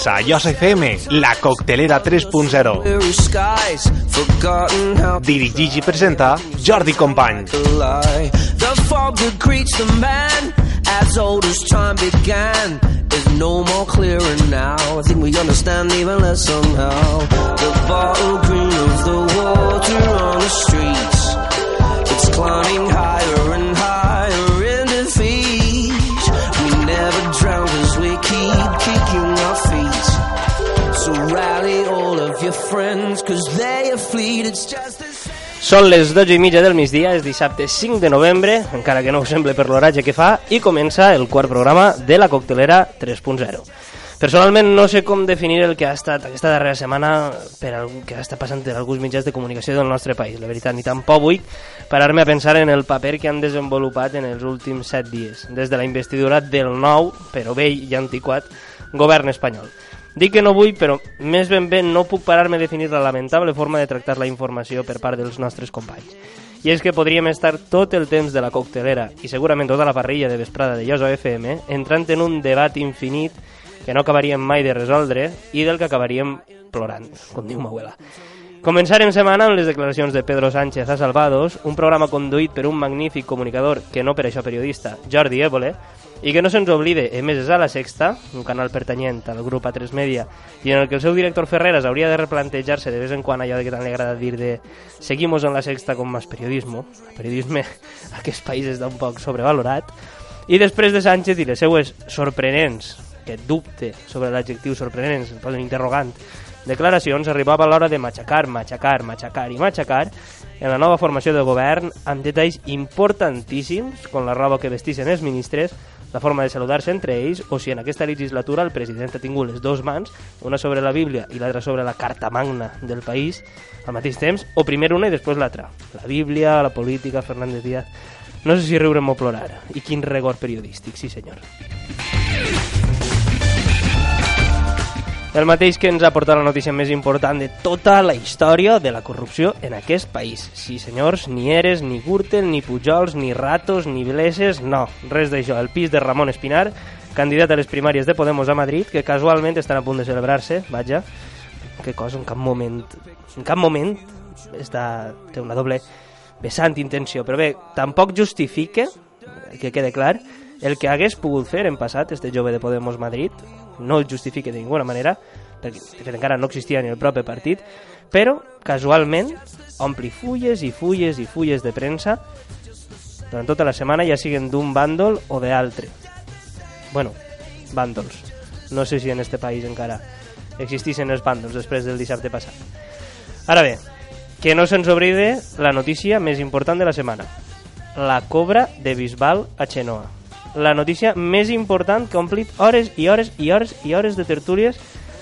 Comença a Jos FM, la coctelera 3.0. Dirigeix i presenta Jordi Company. As old as time began is no more clearer now. I think we understand even less somehow. The bottle green of the water on the streets. It's climbing higher Són les 12 i mitja del migdia, és dissabte 5 de novembre, encara que no ho sembla per l'horatge que fa, i comença el quart programa de la coctelera 3.0. Personalment no sé com definir el que ha estat aquesta darrera setmana per el que ha estat passant en alguns mitjans de comunicació del nostre país, la veritat, ni tampoc vull parar-me a pensar en el paper que han desenvolupat en els últims 7 dies, des de la investidura del nou, però vell i antiquat, govern espanyol. Dic que no vull, però més ben bé no puc parar-me a definir la lamentable forma de tractar la informació per part dels nostres companys. I és que podríem estar tot el temps de la coctelera i segurament tota la parrilla de vesprada de Joso FM entrant en un debat infinit que no acabaríem mai de resoldre i del que acabaríem plorant, com diu m'abuela. Començarem setmana amb les declaracions de Pedro Sánchez a Salvados, un programa conduït per un magnífic comunicador, que no per això periodista, Jordi Évole, i que no se'ns oblide, emeses a la Sexta, un canal pertanyent al grup A3 Media, i en el que el seu director Ferreras hauria de replantejar-se de vez en quan allò de que tant li agrada dir de seguimos en la Sexta con más periodismo, el periodisme a aquest país està un poc sobrevalorat, i després de Sánchez i les seues sorprenents, que dubte sobre l'adjectiu sorprenents, el posen interrogant, declaracions arribava l'hora de matxacar, matxacar, matxacar i matxacar en la nova formació de govern amb detalls importantíssims, com la roba que vestixen els ministres, la forma de saludar-se entre ells, o si en aquesta legislatura el president ha tingut les dues mans, una sobre la Bíblia i l'altra sobre la carta magna del país, al mateix temps, o primer una i després l'altra. La Bíblia, la política, Fernández Díaz... No sé si riurem o plorar. I quin rigor periodístic, sí senyor. El mateix que ens ha portat la notícia més important de tota la història de la corrupció en aquest país. Sí, senyors, ni Eres, ni Gürtel, ni Pujols, ni Ratos, ni Bleses, no, res d'això. El pis de Ramon Espinar, candidat a les primàries de Podemos a Madrid, que casualment estan a punt de celebrar-se, vaja, que cosa, en cap moment, en cap moment està, té una doble vessant intenció, però bé, tampoc justifica, que quede clar, el que hagués pogut fer en passat este jove de Podemos Madrid, no el justifica de ninguna manera, perquè de fet encara no existia ni el propi partit, però casualment ompli fulles i fulles i fulles de premsa durant tota la setmana, ja siguen d'un bàndol o d'altre. Bueno, bàndols. No sé si en este país encara existissin els bàndols després del dissabte passat. Ara bé, que no se'ns oblide la notícia més important de la setmana. La cobra de Bisbal a Xenoa. La notícia més important que ha omplit hores i hores i hores i hores de tertúlies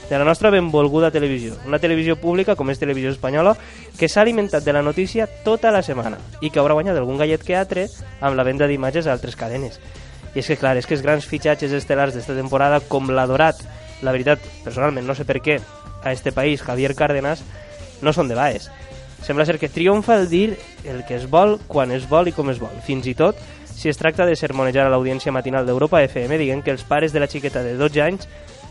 de la nostra benvolguda televisió. Una televisió pública, com és Televisió Espanyola, que s'ha alimentat de la notícia tota la setmana i que haurà guanyat algun gallet que altre amb la venda d'imatges a altres cadenes. I és que, clar, és que els grans fitxatges estel·lars d'esta temporada, com l'adorat, la veritat, personalment, no sé per què, a este país, Javier Cárdenas, no són de baes. Sembla ser que triomfa el dir el que es vol, quan es vol i com es vol. Fins i tot si es tracta de sermonejar a l'audiència matinal d'Europa FM dient que els pares de la xiqueta de 12 anys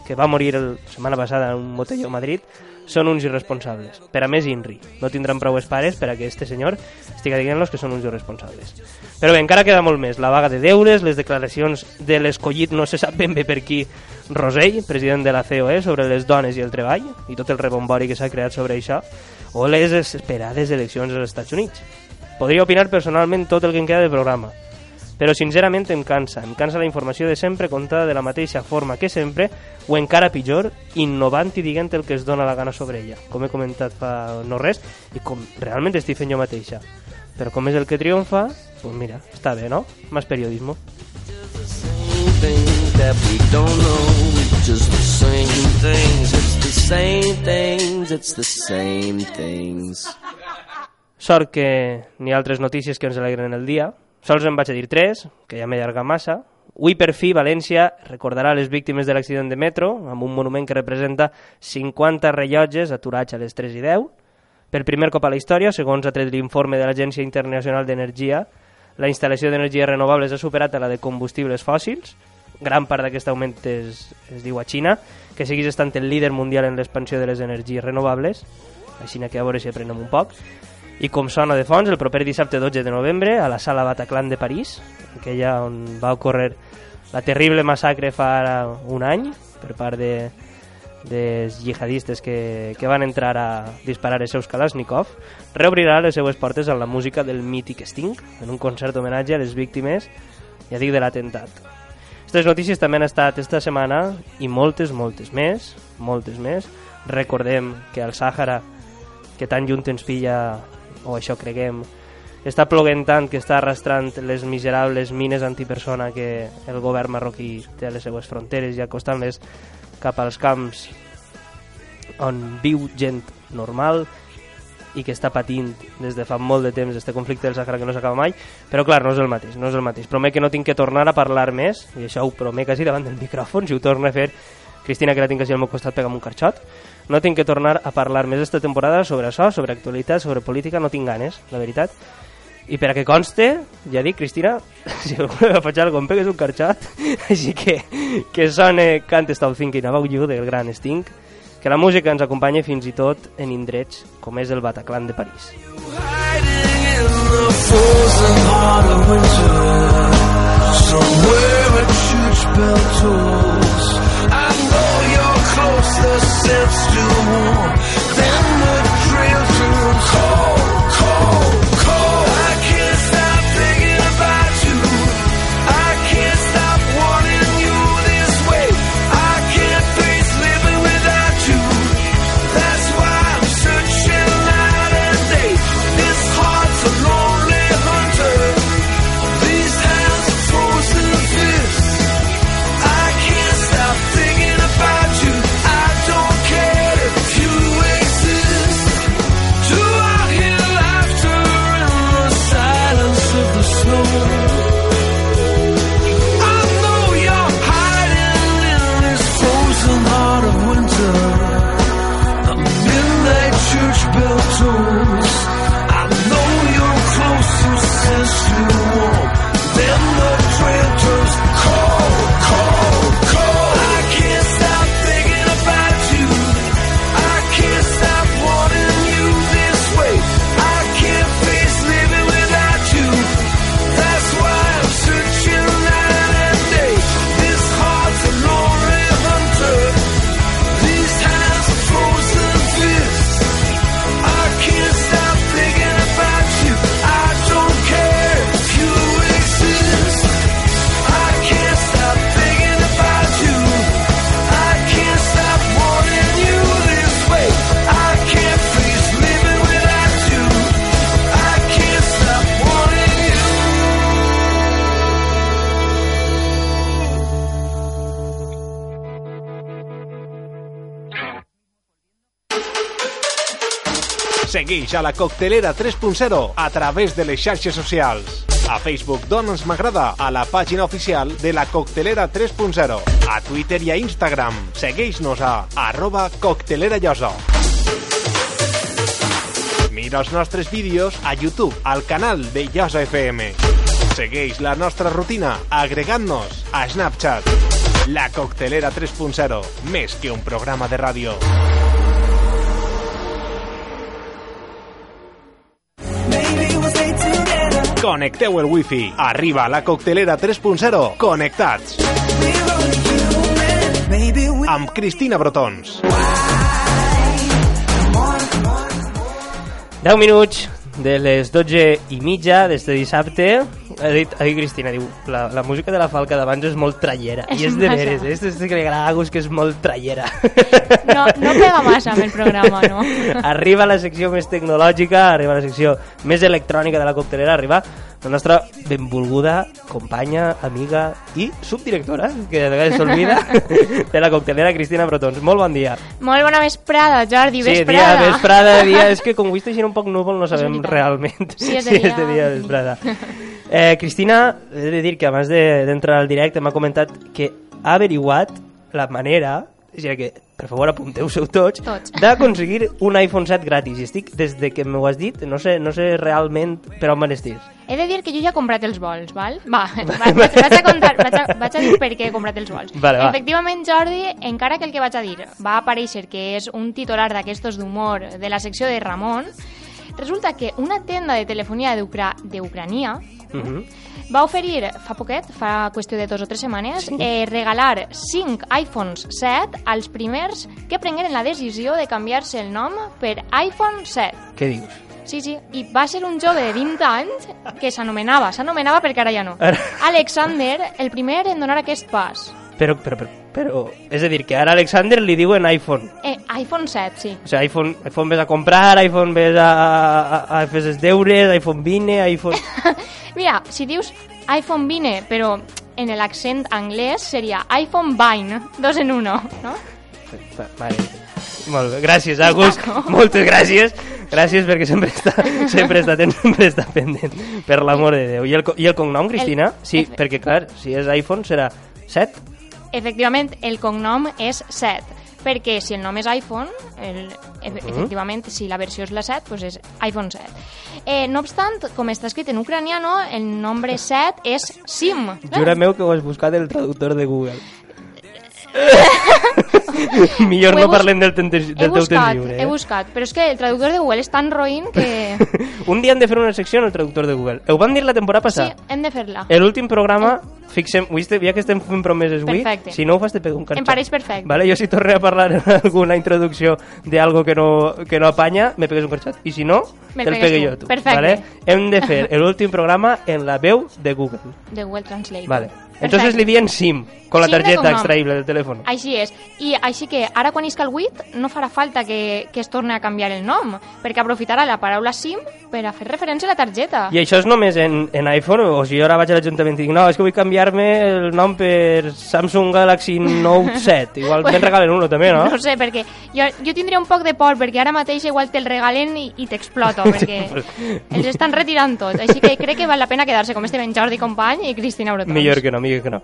que va morir la setmana passada en un botelló a Madrid són uns irresponsables. Per a més, INRI. No tindran prou pares per a que este senyor estiga dient-los que són uns irresponsables. Però bé, encara queda molt més. La vaga de deures, les declaracions de l'escollit no se sap ben bé per qui Rosell, president de la COE, sobre les dones i el treball, i tot el rebombori que s'ha creat sobre això, o les esperades eleccions als Estats Units. Podria opinar personalment tot el que em queda de programa, però sincerament em cansa, em cansa la informació de sempre contada de la mateixa forma que sempre, o encara pitjor, innovant i dient el que es dona la gana sobre ella, com he comentat fa no res, i com realment estic fent jo mateixa. Però com és el que triomfa, pues mira, està bé, no? Same things Sort que n'hi ha altres notícies que ens alegren el dia Sols en vaig a dir tres, que ja m'he allargat massa. Avui, per fi, València recordarà les víctimes de l'accident de metro amb un monument que representa 50 rellotges aturats a les 3 i 10. Per primer cop a la història, segons ha tret l'informe de l'Agència Internacional d'Energia, la instal·lació d'energies renovables ha superat a la de combustibles fòssils, gran part d'aquest augment es, es diu a Xina, que seguís estant el líder mundial en l'expansió de les energies renovables, així que a veure si aprenem un poc. I com sona de fons, el proper dissabte 12 de novembre, a la sala Bataclan de París, aquella on va ocórrer la terrible massacre fa un any per part de, dels jihadistes que, que van entrar a disparar els seus Kalashnikov, reobrirà les seues portes amb la música del mític Sting, en un concert homenatge a les víctimes, ja dic, de l'atemptat. Aquestes notícies també han estat esta setmana i moltes, moltes més, moltes més. Recordem que al Sàhara, que tan junt ens pilla, o això creguem, està ploguent tant que està arrastrant les miserables mines antipersona que el govern marroquí té a les seues fronteres i acostant-les cap als camps on viu gent normal i que està patint des de fa molt de temps este conflicte del Sàhara que no s'acaba mai, però clar, no és el mateix, no és el mateix. Promet que no tinc que tornar a parlar més, i això ho promet quasi davant del micròfon, si ho torno a fer, Cristina, que la tinc quasi al meu costat pegant un carxot, no tinc que tornar a parlar més esta temporada sobre això, sobre actualitat, sobre política, no tinc ganes, la veritat. I per a que conste, ja dic, Cristina, si voleu faig alguna cosa, pegues un carxot, així que que sone Can't Stop Thinking About You del gran Sting, que la música ens acompanya fins i tot en indrets com és el Bataclan de París. Somewhere a church bell tolls I know you're closer since to warm. Then Segueix a la Coctelera 3.0 a través de les xarxes socials. A Facebook dona'ns m'agrada a la pàgina oficial de la Coctelera 3.0. A Twitter i a Instagram segueix-nos a arroba coctelerallosa. Mira els nostres vídeos a YouTube al canal de Llosa FM. Segueix la nostra rutina agregant-nos a Snapchat. La Coctelera 3.0, més que un programa de ràdio. Connecteu el wifi. Arriba la coctelera 3.0. Connectats. Amb Cristina Brotons. 10 minuts de les 12 i mitja d'este dissabte ha dit, ha dit Cristina, diu, la, la música de la Falca d'abans és molt trallera. És I és de veres, eh? és que li agrada a gust que és molt trallera. No, no pega massa amb el programa, no? Arriba la secció més tecnològica, arriba la secció més electrònica de la coctelera, arriba la nostra benvolguda companya, amiga i subdirectora, que de vegades s'olvida, de la coctelera Cristina Brotons. Molt bon dia. Molt bona vesprada, Jordi, sí, vesprada. dia, vesprada, dia. És que com avui està un poc núvol no sabem realment si és de si dia. és de dia vesprada. Eh, Cristina, he de dir que abans d'entrar de, al directe m'ha comentat que ha averiguat la manera o sigui que, per favor, apunteu-seu tots, Tots. d'aconseguir un iPhone 7 gratis. I estic, des de que m'ho has dit, no sé, no sé realment per on van estils. He de dir que jo ja he comprat els vols, val? Va, va vaig, vaig, a contar, vaig, a, vaig a dir per què he comprat els vols. Vale, va. Efectivament, Jordi, encara que el que vaig a dir va aparèixer que és un titular d'aquestos d'humor de la secció de Ramon, resulta que una tenda de telefonia d'Ucra- d'Ucrania Uh -huh. Va oferir fa poquet, fa qüestió de dos o tres setmanes, Sí. eh, regalar 5 iPhones 7 als primers que prengueren la decisió de canviar-se el nom per iPhone 7. Què dius? Sí, sí, i va ser un jove de 20 anys que s'anomenava, s'anomenava perquè ara ja no, Alexander, el primer en donar aquest pas. Però, però, però, però, és a dir, que ara a Alexander li diuen iPhone. Eh, iPhone 7, sí. O sigui, iPhone, iPhone ves a comprar, iPhone ves a, a, a fer els deures, iPhone vine, iPhone... Mira, si dius iPhone Vine, però en l'accent anglès seria iPhone Vine, dos en uno, no? Vale. Molt bé, gràcies, Agus. Moltes gràcies. Gràcies perquè sempre està, sempre està atent, sempre està pendent, per l'amor de Déu. I el, I el cognom, Cristina? sí, Efe- perquè clar, si és iPhone serà 7? Efectivament, el cognom és 7, perquè si el nom és iPhone, el, efe- efectivament, si la versió és la 7, doncs és iPhone 7. Eh, no obstant, com està escrit en ucraniano, el nombre 7 és SIM. Jura meu que ho has buscat el traductor de Google. Millor he no parlem del, He del teu temps lliure. he Eh? buscat, però és que el traductor de Google és tan roïn que... Un dia hem de fer una secció en el traductor de Google. Ho vam dir la temporada Sí, passada. hem de fer-la. L'últim programa, fixem, avui estem, ja que estem fent promeses avui, Perfecte. si no ho fas te pego un carxot. Em pareix perfecte. Vale? Jo si torne a parlar en alguna introducció de algo que no, que no apanya, me pegues un carxot. I si no, Me te'l pegue tu. jo tu. Perfecte. Vale? Hem de fer l'últim programa en la veu de Google. De Google Translate. Vale. Entonces Perfecte. li diem SIM, con la targeta extraïble del telèfon. Així és. I així que ara quan isca el 8 no farà falta que, que es torni a canviar el nom, perquè aprofitarà la paraula SIM per a fer referència a la targeta. I això és només en, en iPhone? O si jo ara vaig a l'Ajuntament i dic no, és que vull canviar-me el nom per Samsung Galaxy Note 7. Igual Pues- me'n regalen uno també, no? No sé, perquè jo, jo tindria un poc de por, perquè ara mateix igual te'l regalen i, i t'exploto, perquè els estan retirant tot. Així que crec que val la pena quedar-se com este Ben Jordi Company i Cristina Brotons. Millor que no, millor que no.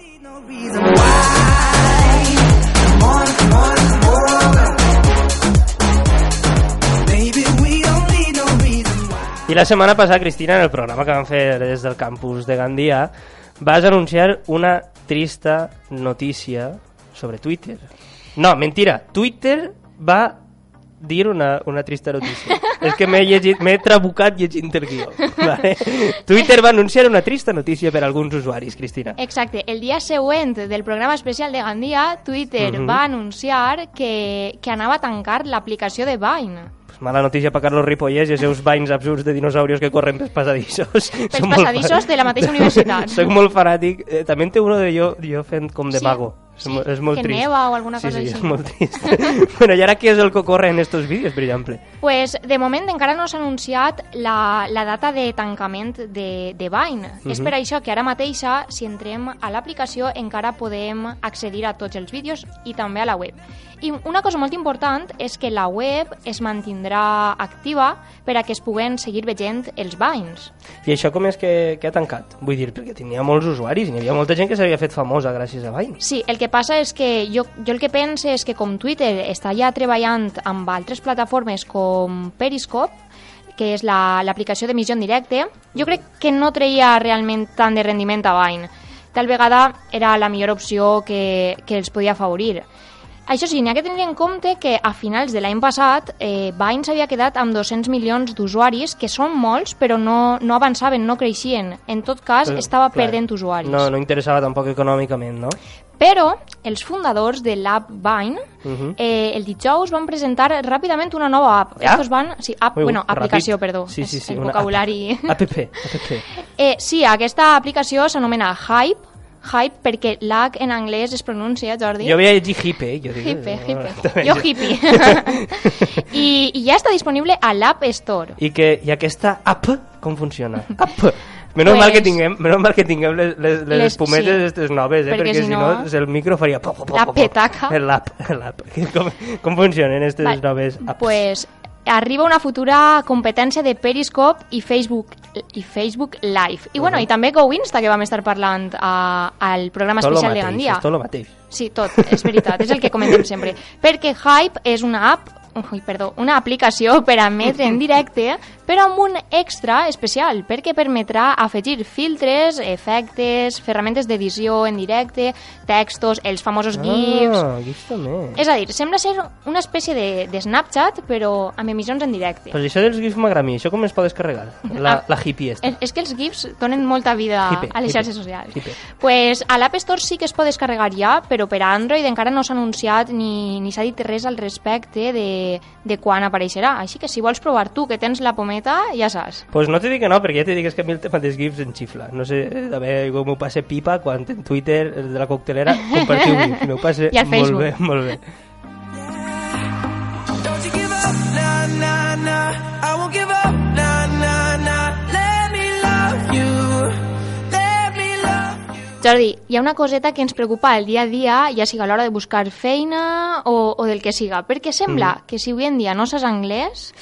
I la setmana passada, Cristina, en el programa que vam fer des del campus de Gandia, vas anunciar una trista notícia sobre Twitter. No, mentira, Twitter va dir una, una trista notícia. És que m'he trabucat llegint el guió. Vale? Twitter va anunciar una trista notícia per a alguns usuaris, Cristina. Exacte, el dia següent del programa especial de Gandia, Twitter Mhm. va anunciar que, que anava a tancar l'aplicació de Vine. Pues mala notícia per Carlos Ripollès i els seus banys absurds de dinosaurios que corren pels passadissos. Pels passadissos de la mateixa universitat. Soc molt fanàtic. Eh, també en té uno de jo, jo fent com de Sí, mago. És, sí, és molt que trist. neva o alguna sí, cosa sí, així. és molt trist. bueno, i ara què és el que corre en estos vídeos, per exemple? Pues, de moment encara no s'ha anunciat la, la data de tancament de, de Vine. És Mhm. per això que ara mateixa, si entrem a l'aplicació, encara podem accedir a tots els vídeos i també a la web. I una cosa molt important és que la web es mantindrà activa per a que es puguen seguir veient els Vines. I això com és que, que ha tancat? Vull dir, perquè tenia molts usuaris i hi havia molta gent que s'havia fet famosa gràcies a Vine. Sí, el que passa és que jo, jo el que pense és que com Twitter està ja treballant amb altres plataformes com Periscope, que és la- l'aplicació d'emissió en directe, jo crec que no treia realment tant de rendiment a Vine. Tal vegada era la millor opció que, que els podia afavorir. Això sí, n'hi ha que tenir en compte que a finals de l'any passat eh, Vine s'havia quedat amb 200 milions d'usuaris, que són molts, però no, no avançaven, no creixien. En tot cas, Però, estava clar, perdent usuaris. No, no interessava tampoc econòmicament, no? Però els fundadors de l'app Vine Mhm. eh, el dijous van presentar ràpidament una nova app. Ja? Estos van, sí, app, Ui, bueno, ràpid. aplicació, perdó. Sí, sí, és sí. el vocabulari. App, app, app. Eh, sí, aquesta aplicació s'anomena Hype, Hype perquè l'H en anglès es pronuncia, Jordi. Jo havia llegit hippe, jo dic. També. Jo hippie. I, I ja està disponible a l'App Store. I, que, I aquesta app, com funciona? App. Menys Pues- mal que tinguem, menys mal que tinguem les, les, les, Les- espumetes sí. estes noves, eh? Perquè perquè, si si no- no, el micro faria... po, po, po, La petaca. L'app. Com, com funcionen aquestes Vale, noves apps? Pues arriba una futura competència de Periscope i Facebook i Facebook Live. I, bueno, Mhm. i també Go Insta, que vam estar parlant a, al programa Tot especial de mateix, Gandia. és tot el mateix. Sí, tot, és veritat, és el que comentem sempre. Perquè Hype és una app, ui, perdó, una aplicació per a emetre en directe, però amb un extra especial, perquè permetrà afegir filtres, efectes, ferramentes d'edició en directe, textos, els famosos GIFs... Ah, GIFs també. És a dir, sembla ser una espècie de, de Snapchat, però amb emissions en directe. Pues això dels GIFs m'agrada a mi. Això com es pot descarregar? La, Ah, la hippie esta. És, és que els GIFs donen molta vida Hipe, a les xarxes socials. hipe. Pues a l'App Store sí que es pot descarregar ja, però per a Android encara no s'ha anunciat ni, ni s'ha dit res al respecte de, de quan apareixerà. Així que si vols provar tu, que tens la pometa, ja saps. Pues no te dic que no, perquè ja te dic és que a mi el tema dels GIFs em xifla. No sé, també com m'ho passe pipa quan en Twitter el de la coctelera compartiu GIFs. M'ho passe I al molt Facebook. bé, molt bé. Don't you give up, nah, nah, nah. I won't give up, nah, nah, nah. Let me love you. Jordi, hi ha una coseta que ens preocupa el dia a dia, ja sigui a l'hora de buscar feina o, o del que siga, perquè sembla Mm. que si avui en dia no saps anglès,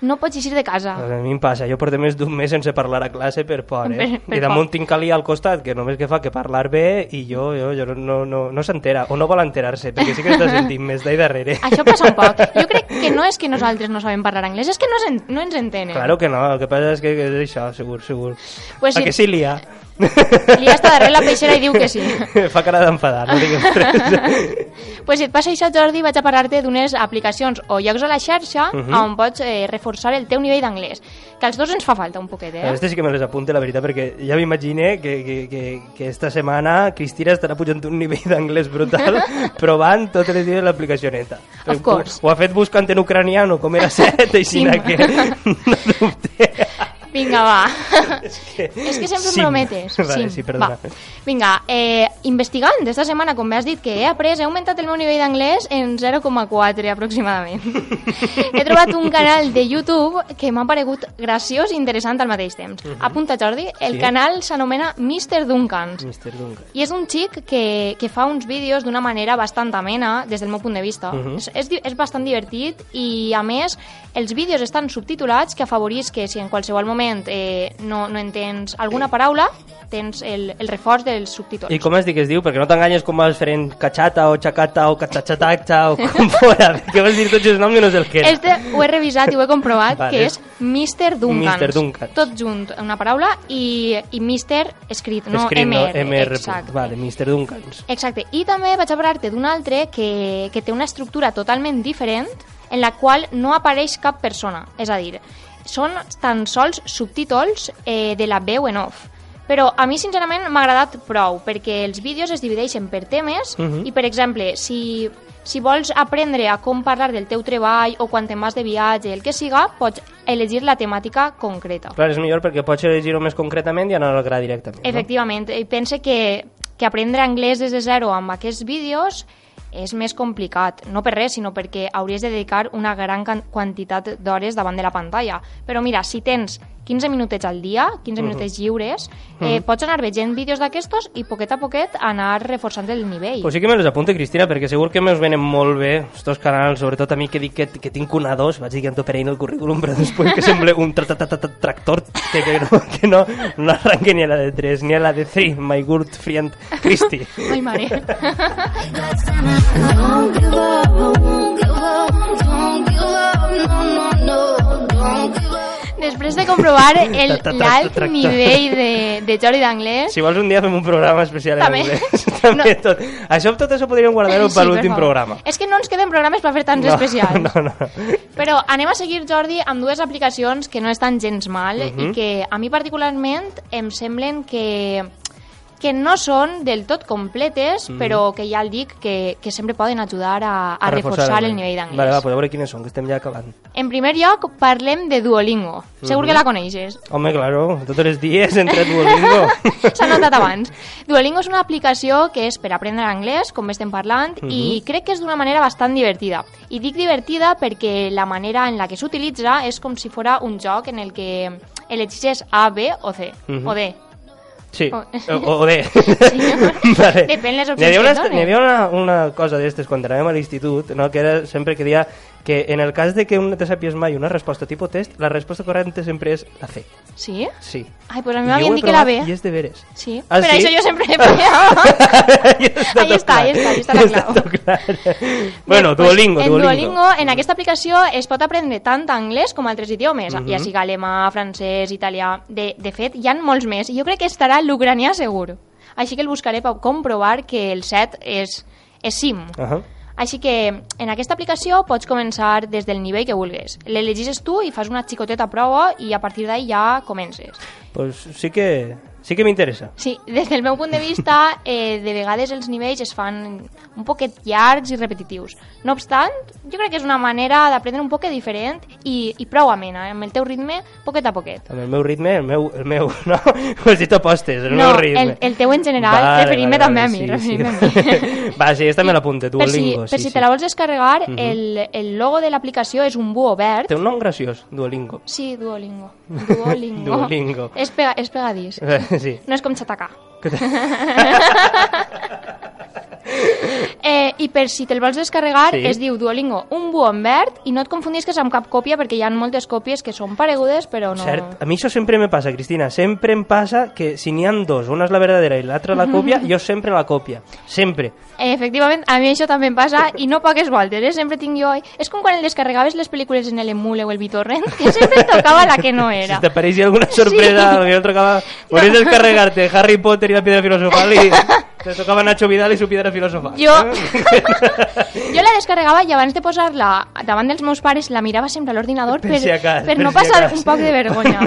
no pots eixir de casa. A mi em passa, jo porto més d'un mes sense parlar a classe per por, eh? Per- per I damunt por. tinc Calí al costat, que només que fa que parlar bé i jo, jo, jo no, no, no s'entera, o no vol enterar-se, perquè sí que està sentint més d'ahí darrere. Això passa un poc. Jo crec que no és que nosaltres no sabem parlar anglès, és que no, no ens entenen. Claro que no, el que passa és que, és això, segur, segur. Pues a sí. que sí, Lia? Li està darrere la peixera i diu que sí. fa cara d'enfadar, no digues res. pues si et passa això, Jordi, vaig a parlar-te d'unes aplicacions o llocs a la xarxa Mhm. on pots eh, reforçar el teu nivell d'anglès. Que als dos ens fa falta un poquet, eh? Este sí que me les apunte, la veritat, perquè ja m'imagine que, que, que, que esta setmana Cristina estarà pujant un nivell d'anglès brutal provant totes les dies l'aplicació neta. Of course. Ho, ho ha fet buscant en ucraniano, com era set, així Sí. que no dubte. Vinga, va. és, que... És que sempre em Sim. prometes. Vale, sí, perdona. Va. Vinga, eh, investigant esta setmana, com m'has dit que he après, he augmentat el meu nivell d'anglès en 0,4 aproximadament. he trobat un canal de YouTube que m'ha paregut graciós i interessant al mateix temps. Apunta, Jordi, el Sí. canal s'anomena Mr. Duncans. Mr. Duncan. I és un xic que, que fa uns vídeos d'una manera bastant amena, des del meu punt de vista. Mhm. és, és, di- és bastant divertit i, a més, els vídeos estan subtitulats que afavorís que si en qualsevol moment eh, no, no entens alguna paraula, tens el, el reforç dels subtítols. I com es diu que es diu? Perquè no t'enganyes com vas fent cachata o chacata o cachachatacta o com fora. Què vols dir tots els noms i no sé el que era. Este ho he revisat i ho he comprovat, Vale. que és Mr. Duncans. Mr. Duncans. Tot junt, una paraula, i, i Mr. escrit, no Escrit, no? MR. MR. Exacte. Vale, Mr. Duncans. Exacte, i també vaig a parlar-te d'un altre que, que té una estructura totalment diferent en la qual no apareix cap persona. És a dir, són tan sols subtítols eh, de la veu en off. Però a mi, sincerament, m'ha agradat prou, perquè els vídeos es divideixen per temes Mhm. i, per exemple, si, si vols aprendre a com parlar del teu treball o quan te'n vas de viatge, el que siga, pots elegir la temàtica concreta. Clar, és millor perquè pots elegir-ho més concretament i anar al gra directament. Efectivament, i pense que, que aprendre anglès des de zero amb aquests vídeos és més complicat, no per res, sinó perquè hauries de dedicar una gran quantitat d'hores davant de la pantalla. Però mira, si tens 15 minutets al dia, 15 minutets lliures, eh, pots anar veient vídeos d'aquestos i poquet a poquet anar reforçant el nivell. Pues sí que me los apunte, Cristina, perquè segur que me'ls venen molt bé estos canals, sobretot a mi que dic que, que tinc una dos, vaig dir que per ahí el currículum, però després que sembla un tra -tra -tra -tra tractor que, que, no, que no, no arranque ni a la de 3 ni a la de 3, my good friend Cristi. Ai, mare. Don't give up, don't give up, don't give up, no, no, no, don't give up. Després de comprovar l'alt nivell de, de Jordi d'anglès, Si vols un dia fem un programa especial en També. anglès. També tot. Això, tot això podríem guardar-ho Sí, per l'últim programa. És que no ens queden programes per fer tants No, especials. No, no. Però anem a seguir, Jordi, amb dues aplicacions que no estan gens mal Mhm. i que a mi particularment em semblen que que no són del tot completes, Mhm. però que ja el dic que, que sempre poden ajudar a, a, reforçar el nivell d'anglès. Vale, va, a veure quines són, que estem ja acabant. En primer lloc, parlem de Duolingo. Segur Mhm. que la coneixes. Home, claro, tots els dies entre Duolingo. S'ha notat abans. Duolingo és una aplicació que és per aprendre anglès, com estem parlant, i Mhm. crec que és d'una manera bastant divertida. I dic divertida perquè la manera en la que s'utilitza és com si fora un joc en el que elegeixes A, B o C, Mhm. o D. Sí, O- o, de... Sí. vale. Depèn les opcions N'hi havia, una, n'hi havia una, una cosa d'estes quan anàvem a l'institut, no? que era sempre que dia que en el cas de que no te sàpies mai una resposta tipus test, la resposta correcta sempre és la C. Sí? Sí. Ai, pues a mi jo m'havien dit que la B. I és de veres. Sí, Ah, pero sí? eso yo siempre he fallado. ahí està, ahí està, ahí està la clau. clar. bueno, pues, Duolingo, en Duolingo. Duolingo, en aquesta aplicació es pot aprendre tant anglès com altres idiomes, Mhm. ja sigui alemà, francès, italià... De, de fet, hi ha molts més. Jo crec que estarà l'ucranià segur. Així que el buscaré per comprovar que el set és, és sim. Ahà. Així que en aquesta aplicació pots començar des del nivell que vulguis. L'elegis tu i fas una xicoteta prova i a partir d'ahí ja comences. Pues sí que, sí que m'interessa. Sí, des del meu punt de vista, eh, de vegades els nivells es fan un poquet llargs i repetitius. No obstant, jo crec que és una manera d'aprendre un poquet diferent i, i prou amena, amb el teu ritme, poquet a poquet. Amb el meu ritme, el meu, el meu no? Ho has dit opostes, el No, meu ritme. el- el teu en general, referint-me també a mi, a mi. Va, sí, esta me l'apunte, per si, Duolingo. per sí, si sí. te la vols descarregar, el, el logo de l'aplicació és un búho verd. Té un nom graciós, Duolingo. Sí, Duolingo. Duolingo. Duolingo. És, pega, és pegadís. Sí. No és com xatacà. eh, I per si te'l vols descarregar, Sí. es diu Duolingo, un búho en verd, i no et confundisques amb cap còpia, perquè hi ha moltes còpies que són paregudes, però no... Cert, a mi això sempre me passa, Cristina, sempre em passa que si n'hi ha dos, una és la verdadera i l'altra la còpia, jo sempre la còpia, sempre. Eh, efectivament, a mi això també em passa, i no poques voltes, eh? sempre tinc jo... És com quan el descarregaves les pel·lícules en l'Emule o el BitTorrent, que sempre tocava la que no era. Si t'apareixia alguna sorpresa, Sí. jo tocava... Podries descarregar-te Harry Potter i la piedra filosofal i te tocava Nacho Vidal i su piedra filosofal. Jo, jo la descarregava i abans de posar-la davant dels meus pares la mirava sempre a l'ordinador per, Per si acas, per per no si passar acas. un poc de vergonya.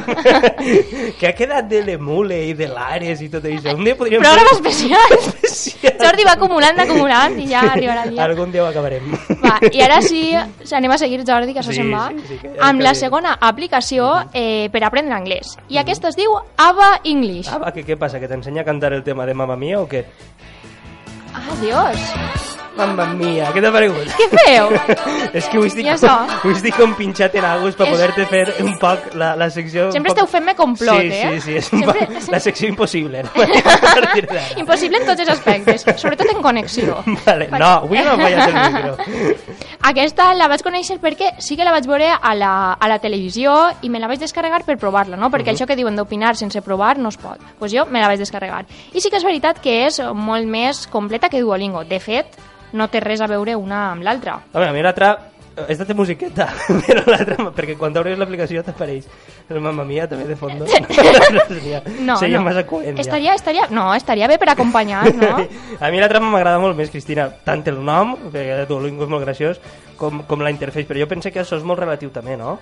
que ha quedat de l'Emule i de l'Ares i tot això. Un dia podríem Programa especial. especial. Jordi va acumulant, acumulant i ja arribarà el dia. Algun dia ho acabarem. Va, I ara sí, anem a seguir, Jordi, que això Sí, se'n va, sí, sí, amb la segona aplicació eh, per aprendre anglès. I aquesta es diu Ava English. Ah, va, que què passa? Que t'ensenya a cantar el tema de Mamma Mia o què? Ah, Dios. Mamma Mia, què t'ha paregut? Què feu? És que ho estic, I això? ho estic com pinxat en algo per És- poder-te fer un poc la, la secció... Sempre poc- esteu fent-me complot, sí, eh? Sí, sí, és un Sempre- poc la secció impossible. No? Impossible en tots els aspectes, sobretot en connexió. Vale, no, avui no em falles el micro. Aquesta la vaig conèixer perquè sí que la vaig veure a la, a la televisió i me la vaig descarregar per provar-la, no? Perquè això que diuen d'opinar sense provar no es pot. Doncs pues jo me la vaig descarregar. I sí que és veritat que és molt més completa que Duolingo. De fet, no té res a veure una amb l'altra. Home, a mi l'altra... Esta té musiqueta, però l'altra... Perquè quan t'obres l'aplicació t'apareix el Mamma Mia també de fondo. seria, No, seria no. massa coent, ja. estaria, estaria, no, estaria bé per acompanyar, no? A mi la trama m'agrada molt més, Cristina, tant el nom, perquè Duolingo és molt graciós, com, com la interface, però jo penso que això és molt relatiu també, no?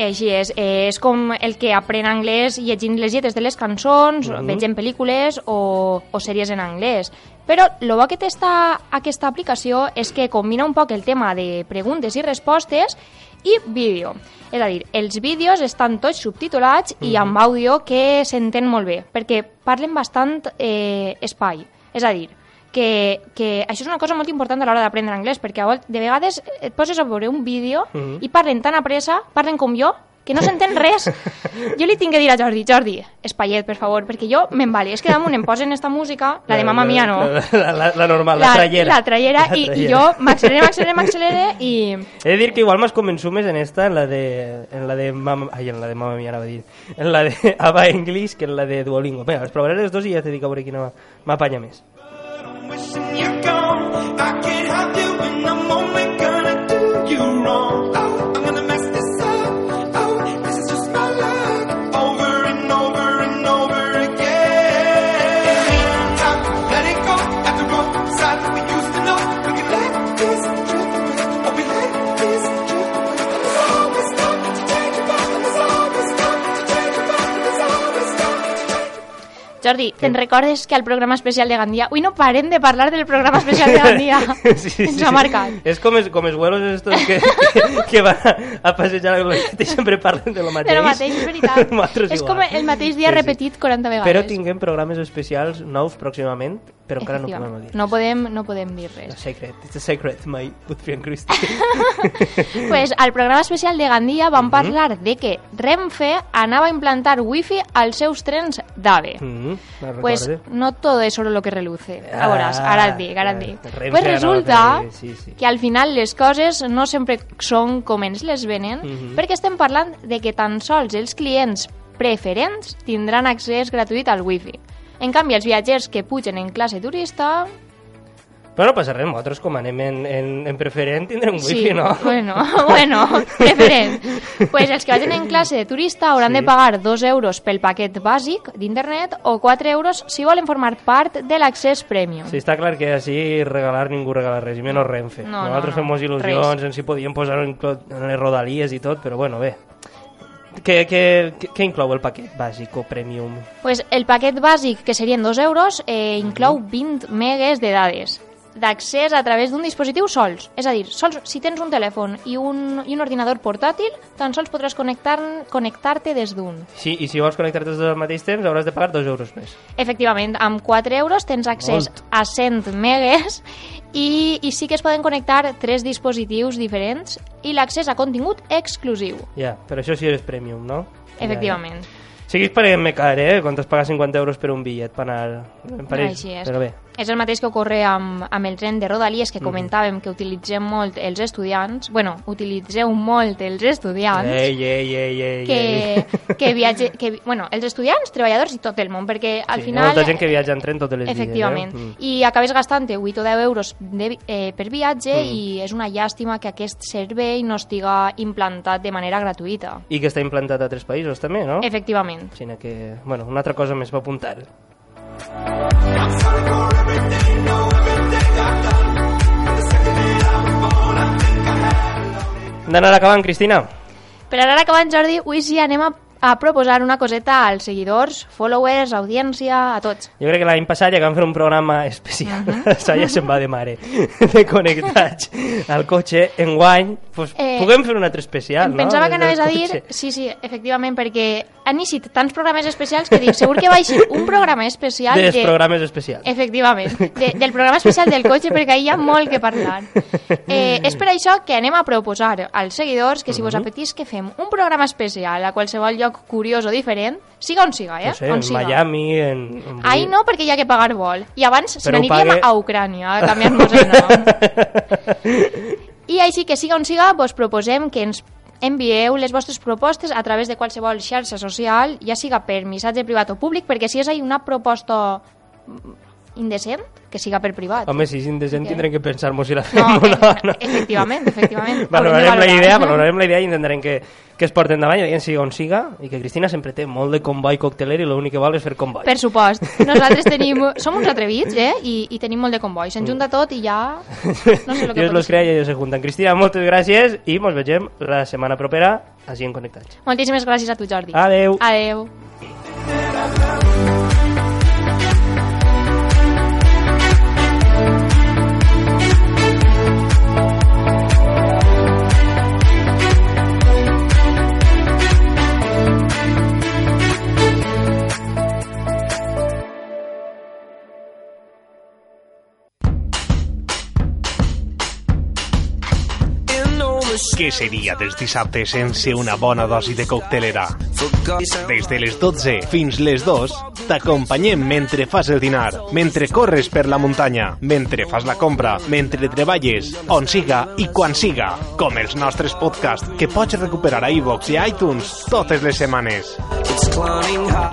Així és, és com el que aprèn anglès llegint les lletres de les cançons, Mhm. veient pel·lícules o, o sèries en anglès. Però el bo que té esta, aquesta aplicació és que combina un poc el tema de preguntes i respostes i vídeo. És a dir, els vídeos estan tots subtitulats i amb àudio que s'entén molt bé, perquè parlen bastant eh, espai. És a dir, que, que això és una cosa molt important a l'hora d'aprendre anglès, perquè a de vegades et poses a veure un vídeo Mhm. i parlen tan a pressa, parlen com jo, que no s'entén res. Jo li tinc que dir a Jordi, Jordi, espaiet, per favor, perquè jo m'embali. És que damunt em posen esta música, la de Mamma Mia no. La, la, la, la normal, la, trallera. La trallera, i, i jo m'accelere, m'accelere, m'accelere i... He de dir que igual m'has convençut més en esta, en la de, en la de Mamma, ai, en la de Mamma Mia, anava a dir, en la de Ava English que en la de Duolingo. Vinga, les provaré les dos i ja te dic a veure quina m'apanya més. Wishing you're gone. I can't have you in the moment, gonna do you wrong. Jordi, te'n recordes que al programa especial de Gandia... Avui no parem de parlar del programa especial de Gandia. Ens ha marcat. És com els, com els vuelos estos que, que van a, a passejar glorieta i sempre parlen de lo mateix. De lo mateix, és veritat. És igual. com el mateix dia Sí, sí. repetit 40 vegades. Però tinguem programes especials nous pròximament, però encara no podem dir. No podem, no podem dir res. It's a secret, it's a secret, my good friend Christy. pues al programa especial de Gandia vam parlar de que Renfe anava a implantar wifi als seus trens d'AVE. mm Pues no todo es solo lo que reluce. Ah, Ahora, ara et dic, ara et dic. eh, Renfe Pues resulta sí, sí. que al final les coses no sempre són com ens les venen, Mhm. perquè estem parlant de que tan sols els clients preferents tindran accés gratuït al wifi. En canvi, els viatgers que pugen en classe turista... Però no passa res, nosaltres com anem en, en, en preferent tindrem wifi, sí, no? bueno, bueno, preferent. pues els que vagin en classe de turista hauran Sí. de pagar 2 euros pel paquet bàsic d'internet o 4 euros si volen formar part de l'accés premium. Sí, està clar que així regalar ningú regala res, i menys Renfe. No, no, Nosaltres no, fem moltes il·lusions, res. en si podíem posar en, en les rodalies i tot, però bueno, bé. Què, què, què, què inclou el paquet bàsic o premium? Pues el paquet bàsic, que serien 2 euros, eh, inclou 20 megues de dades d'accés a través d'un dispositiu sols. És a dir, sols si tens un telèfon i un, i un ordinador portàtil, tan sols podràs connectar- connectar-te des d'un. Sí, I si vols connectar-te tots al mateix temps, hauràs de pagar 2 euros més. Efectivament, amb 4 euros tens accés Molt. a 100 megues i, i sí que es poden connectar tres dispositius diferents i l'accés a contingut exclusiu. Ja, però això sí és premium, no? Efectivament. Ja, ja. Seguís paguent-me car, eh? Quan t'has pagat 50 euros per un bitllet per anar... Pareix, Així és. Però bé. És el mateix que ocorre amb, amb el tren de Rodalies, que comentàvem que utilitzem molt els estudiants. bueno, utilitzeu molt els estudiants. Ei, ei, ei, ei, que, ei. que viatge, que, bueno, els estudiants, treballadors i tot el món, perquè al Sí, final... Molta gent que viatja en tren totes les Efectivament. dies. Eh? I acabes gastant 8 o 10 euros de, eh, per viatge Mm. i és una llàstima que aquest servei no estiga implantat de manera gratuïta. I que està implantat a altres països també, no? Efectivament. Sinó que, bueno, una altra cosa més per apuntar. Hem d'anar acabant, Cristina. Per anar acabant, Jordi, avui sí anem a, a proposar una coseta als seguidors, followers, audiència, a tots. Jo crec que l'any passat ja que vam fer un programa especial, això ja se'n va de mare, de connectats al cotxe. Enguany, pues, Eh, puguem fer un altre especial, Em no? pensava que anaves a dir... Sí, sí, efectivament, perquè han eixit tants programes especials que dic, segur que va eixir un programa especial Dels de... programes especials. Efectivament, de, del programa especial del cotxe, perquè hi ha molt que parlar. Eh, és per això que anem a proposar als seguidors que si Mhm. vos apetís que fem un programa especial a qualsevol lloc curiós o diferent, siga on siga, eh? No sé, on en siga. Miami, en... en... Ahí no, perquè hi ha que pagar vol. I abans se n'aniríem pague- a Ucrània, a canviar-nos el nom. I així que siga on siga, vos proposem que ens envieu les vostres propostes a través de qualsevol xarxa social, ja siga per missatge privat o públic, perquè si és ahí una proposta indecent, que siga per privat. Home, si és indecent Què? tindrem que pensar-nos si la fem No, o no. eh, no. efectivament, efectivament. Valorarem la de idea, valorar. valorarem la idea i intentarem que, que es porten davant i siga on siga i que Cristina sempre té molt de comboi cocteler i l'únic que vol és fer comboi. Per supost. Nosaltres tenim, som uns atrevits, eh? I, i tenim molt de comboi. Se'n junta tot i ja... No sé el que Dios los crea i ellos se juntan. Cristina, moltes gràcies i ens vegem la setmana propera així en Connectats. Moltíssimes gràcies a tu, Jordi. Adeu. Adeu. Què seria dels dissabtes sense una bona dosi de coctelera? Des de les 12 fins les 2 t'acompanyem mentre fas el dinar, mentre corres per la muntanya, mentre fas la compra, mentre treballes, on siga i quan siga, com els nostres podcasts que pots recuperar a iVox i a iTunes totes les setmanes.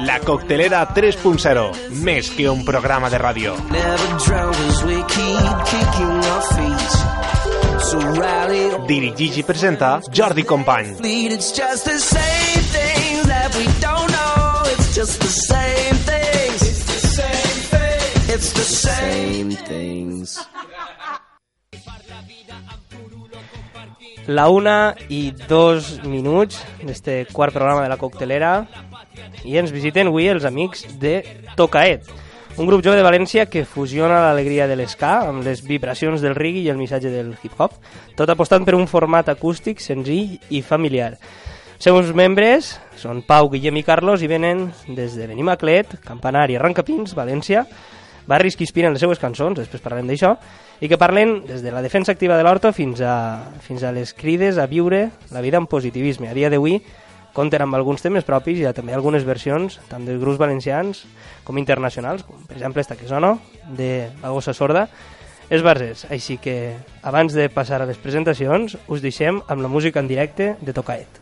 La Coctelera 3.0, més que un programa de ràdio. So rally or Dirigix i presenta Jordi Company. La una i dos minuts d'este quart programa de la coctelera. I ens visiten avui els amics de Tocaet, un grup jove de València que fusiona l'alegria de l'esca amb les vibracions del reggae i el missatge del hip-hop, tot apostant per un format acústic senzill i familiar. Els seus membres són Pau, Guillem i Carlos i venen des de Benimaclet, Campanari, Arrancapins, València, barris que inspiren les seues cançons, després parlarem d'això, i que parlen des de la defensa activa de l'horta fins a, fins a les crides a viure la vida amb positivisme. A dia d'avui compten amb alguns temes propis i també algunes versions, tant dels grups valencians com internacionals, com per exemple esta que sona, de La Gossa Sorda, és Barzers. Així que, abans de passar a les presentacions, us deixem amb la música en directe de Tocaet.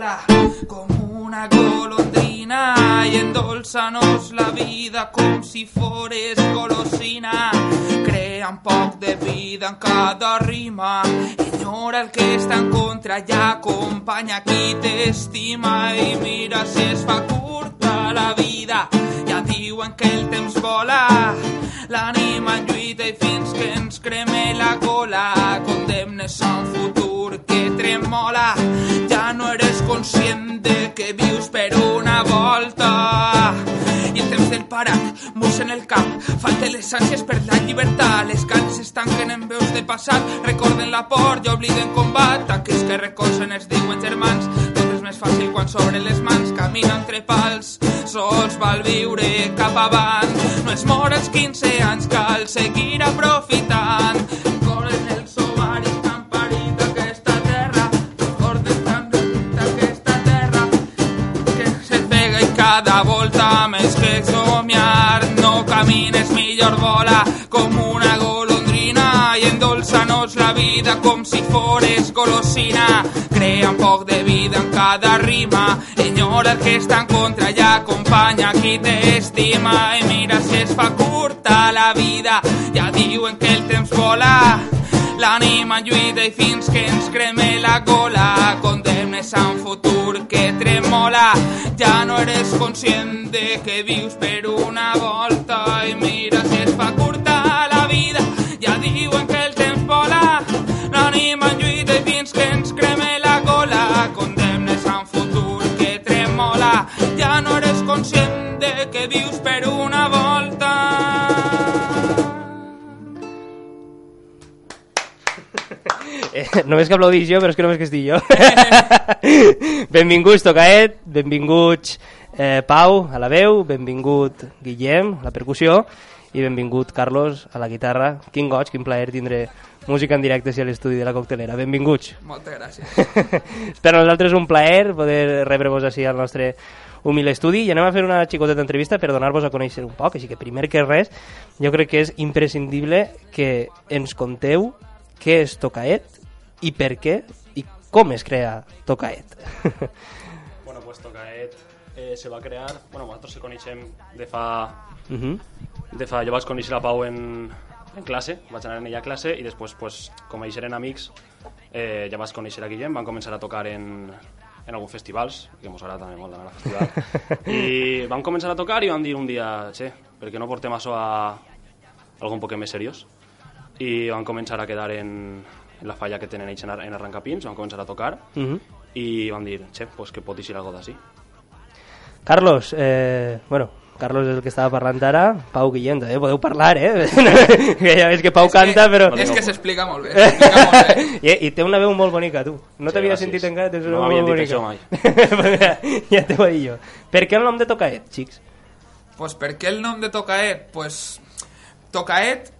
Vola com una golondrina i endolça-nos la vida com si fores golosina. Crea un poc de vida en cada rima, ignora el que està en contra i acompanya qui t'estima i mira si es fa curta la vida. Diuen que el temps vola, l'ànima lluita i fins que ens creme la cola condemnes a un futur que tremola ja no eres conscient de que vius per una volta. I el temps del parat murs en el cap falta les ànsies per la llibertat les es tanquen en veus de passat. Recorden la por i obliden combat tanques que recolzen es diuen germans tot més fàcil quan s'obren les mans camina entre pals. Sols val viure cap avant. No es mor als 15 anys cal seguir aprofitant. Els aquesta terra. Terra que se pega i cada volta més que somiar. No camines millor vola com una endolça-nos la vida com si fores golosina. Crea un poc de vida en cada rima. Ignora el que està en contra i acompanya qui t'estima. I mira si es fa curta la vida. Ja diuen que el temps vola. L'ànima lluita i fins que ens creme la cola condemnes a un futur que tremola. Ja no eres conscient de que vius per una volta. I mira si es fa curta la vida. Ja diuen que l'ànima en lluita i fins que ens creme la cola condemnes a un futur que tremola. Ja no eres conscient de que vius per una volta. Eh, només que aplaudís jo, però és que només que estic jo. benvinguts, Tocaet, benvinguts eh, Pau, a la veu, benvingut Guillem, a la percussió, i benvingut Carlos, a la guitarra. Quin goig, quin plaer tindre música en directe si a l'estudi de la coctelera. Benvinguts. moltes gràcies per nosaltres és un plaer poder rebre-vos així al nostre humil estudi i anem a fer una xicoteta entrevista per donar-vos a conèixer un poc, així que primer que res jo crec que és imprescindible que ens conteu què és Tocaet i per què i com es crea Tocaet. Bueno, pues Tocaet eh, se va crear... Bueno, nosaltres se coneixem de fa... uh -huh. De fa jo vaig conèixer la Pau en, en classe, vaig anar en ella a classe i després, pues, com ells eren amics, eh, ja vaig conèixer a Guillem, van començar a tocar en, en alguns festivals, que mos agrada també molt d'anar a festival, i vam començar a tocar i vam dir un dia, che, per què no portem això a algun poc més seriós? I vam començar a quedar en, en la falla que tenen ells en, en Arrancapins, vam començar a tocar Uh -huh. i vam dir, che, pues que pot ser algo d'ací. Carlos, eh, bueno, Carlos és el que estava parlant ara, Pau Guillem, també podeu parlar, eh? que ja veus que Pau canta, però... és que s'explica molt bé, molt bé. I, I té una veu molt bonica, tu. No Sí, t'havia sentit encara, tens una No veu m'havien molt dit bonica. això mai. ja t'ho he dit jo. Per què el nom de Tocaet, xics? Pues per què el nom de Tocaet? Pues Tocaet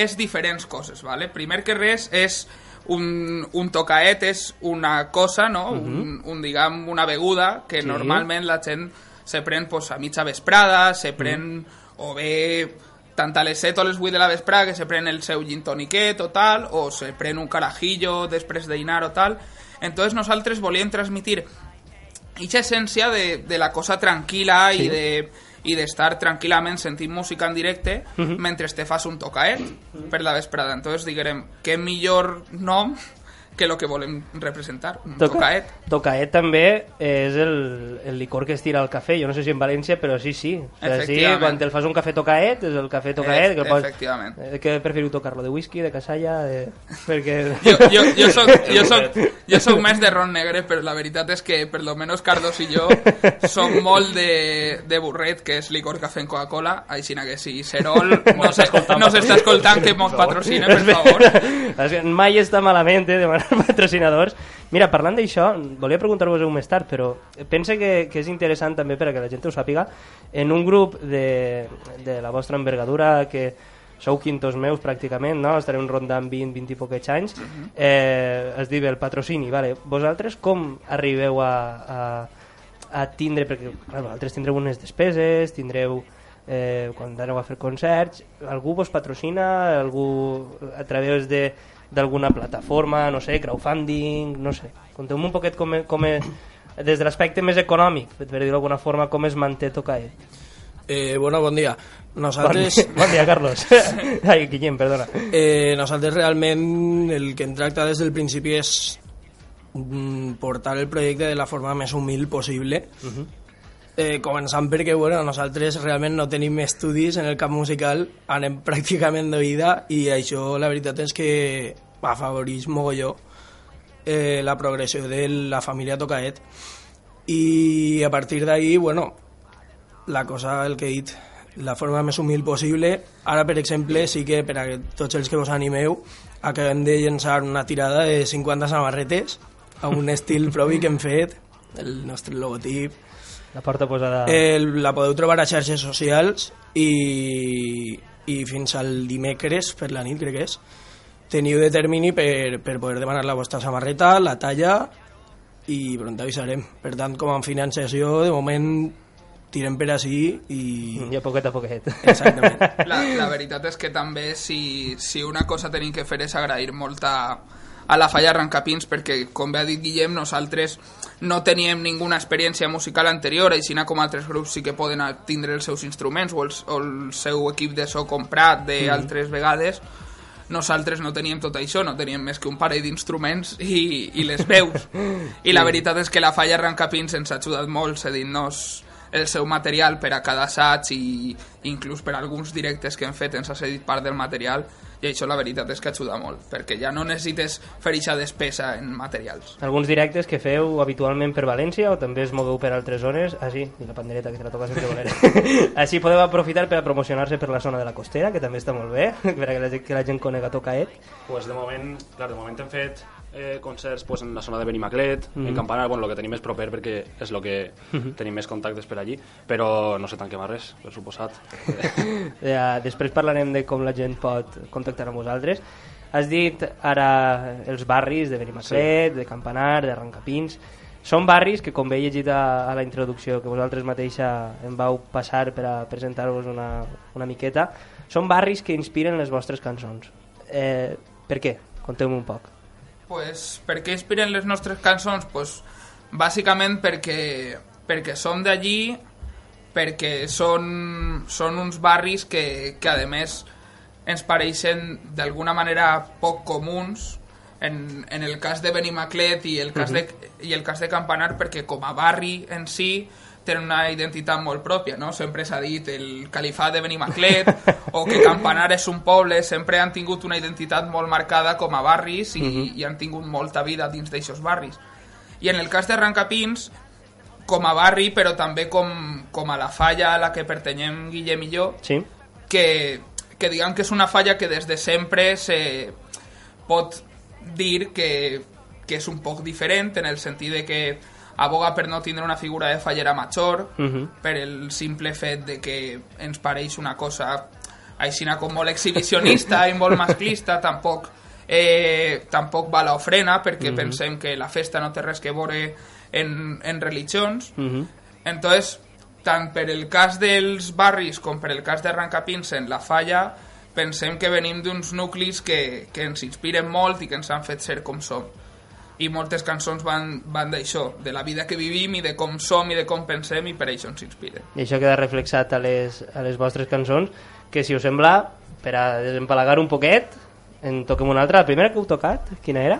és diferents coses, ¿vale? Primer que res és un, un tocaet és una cosa, no? un, un, diguem, una beguda que Sí. normalment la gent se pren pues, a mitja vesprada, se pren o bé tant a les 7 o les 8 de la vesprada que se pren el seu gin toniquet o tal, o se pren un carajillo després de dinar o tal. Entonces nosaltres volíem transmitir ixa essència de, de la cosa tranquil·la i de i d'estar tranquil·lament sentint música en directe mentre te fas un tocaet per la vesprada. Entonces diguem, què millor nom que lo que volem representar, un Toca- tocaet. Tocaet també és el, el licor que es tira al cafè. Jo no sé si en València, però sí, sí. O sigui, sí quan te'l fas un cafè Tocaet, és el cafè Tocaet. Que pots... efectivament. Eh, Què preferiu tocar-lo? De whisky, de casalla? De... Perquè... Jo, jo, jo, soc, jo, soc, jo soc més de ron negre, però la veritat és que per lo menos Carlos i jo som molt de, de burret, que és licor cafè en Coca-Cola, així que si Serol no s'està no s'està escoltant que mos patrocina, per favor. Que mai està malament eh, demanar patrocinadors. Mira, parlant d'això, volia preguntar-vos-ho més tard, però pense que, que és interessant també per a que la gent ho sàpiga. En un grup de, de la vostra envergadura, que sou quintos meus pràcticament, no? estareu rondant 20, 20 i poquets anys, eh, es diu el patrocini. Vale. Vosaltres com arribeu a, a, a tindre, perquè clar, vosaltres tindreu unes despeses, tindreu eh, quan aneu a fer concerts, algú vos patrocina, algú a través de d'alguna plataforma, no sé, crowdfunding, no sé. Conteu-me un poquet com, com e, des de l'aspecte més econòmic, per dir-ho d'alguna forma, com es manté Tocae. Eh, bueno, bon dia. Bon Nosaltres, dia, bon dia Carlos. Ai, Guillem, perdona. eh, nosaltres realment el que hem tractat des del principi és mm, portar el projecte de la forma més humil possible. Eh, començant perquè bueno, nosaltres realment no tenim estudis en el camp musical, anem pràcticament d'oïda i això la veritat és que afavoreix mogolló eh, la progressió de la família Tocaet i a partir d'ahí, bueno, la cosa, el que he dit, la forma més humil possible. Ara, per exemple, sí que per a tots els que vos animeu, acabem de llançar una tirada de 50 samarretes a un estil propi que hem fet, el nostre logotip. La porta posada... El, la podeu trobar a xarxes socials i, i fins al dimecres, per la nit crec que és, teniu de termini per, per poder demanar la vostra samarreta, la talla i pront avisarem. Per tant, com a financiació, de moment tirem per així i... I a poquet a poquet. Exactament. La, la veritat és que també si, si una cosa tenim que fer és agrair molt a, a la falla Arrancapins perquè, com bé ha dit Guillem, nosaltres no teníem ninguna experiència musical anterior, així com altres grups sí que poden tindre els seus instruments o el, o el seu equip de so comprat d'altres vegades, nosaltres no teníem tot això, no teníem més que un parell d'instruments i, i les veus. I la veritat és que la falla Arrancapins ens ha ajudat molt cedint-nos el seu material per a cada assaig i inclús per alguns directes que hem fet ens ha cedit part del material i això la veritat és que ajuda molt perquè ja no necessites fer eixa despesa en materials. Alguns directes que feu habitualment per València o també es mogueu per altres zones? Ah, sí, i la pandereta que te la toca sempre voler. Així podeu aprofitar per a promocionar-se per la zona de la costera, que també està molt bé, per a que la gent, que la gent conega Tocaet. Pues de moment, clar, de moment hem fet eh, concerts pues, en la zona de Benimaclet, Mhm. en Campanar, bueno, el que tenim més proper perquè és el que tenim més contactes per allí, però no sé tanquem a res, per suposat. Eh, després parlarem de com la gent pot contactar amb vosaltres. Has dit ara els barris de Benimaclet, sí. de Campanar, de Rancapins. Són barris que, com bé he llegit a, a la introducció, que vosaltres mateixa em vau passar per a presentar-vos una, una miqueta, són barris que inspiren les vostres cançons. Eh, per què? Conteu-me un poc. Pues, per què inspiren les nostres cançons? Pues, bàsicament perquè, perquè som d'allí, perquè són, són uns barris que, que a més ens pareixen d'alguna manera poc comuns en, en el cas de Benimaclet i el cas, de, i el cas de Campanar perquè com a barri en si tenen una identitat molt pròpia, no? Sempre s'ha dit el califat de Benimaclet o que Campanar és un poble, sempre han tingut una identitat molt marcada com a barris i, i han tingut molta vida dins d'aixos barris. I en el cas de Rancapins, com a barri, però també com, com a la falla a la que pertanyem Guillem i jo, Sí? que, que diguem que és una falla que des de sempre se pot dir que, que és un poc diferent en el sentit de que aboga per no tindre una figura de fallera major Mhm. per el simple fet de que ens pareix una cosa aixina com molt exhibicionista i molt masclista tampoc eh, tampoc va l'ofrena perquè pensem que la festa no té res que veure en, en religions Mhm. entonces, tant per el cas dels barris com per el cas de Rancapins en la falla, pensem que venim d'uns nuclis que, que ens inspiren molt i que ens han fet ser com som. I moltes cançons van, van d'això, de la vida que vivim i de com som i de com pensem i per això ens inspiren. I això queda reflexat a les, a les vostres cançons, que si us sembla, per a desempalagar un poquet, en toquem una altra. La primera que heu tocat, quina era?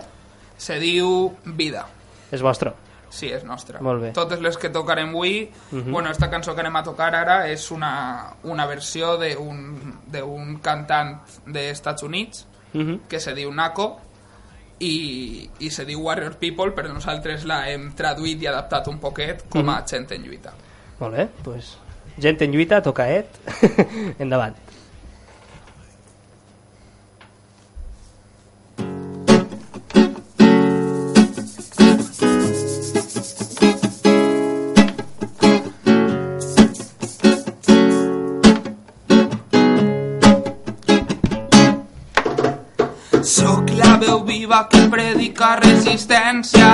Se diu Vida. És vostre. Sí, és nostra. Molt bé. Totes les que tocarem avui, Mhm. bueno, esta cançó que anem a tocar ara és una, una versió d'un d'un cantant dels Estats Units Mhm. que se diu Naco i, i se diu Warrior People, però nosaltres la hem traduït i adaptat un poquet com a Mhm. gent en lluita. Molt bé, doncs... Gent en lluita, tocaet. Endavant. Predica resistència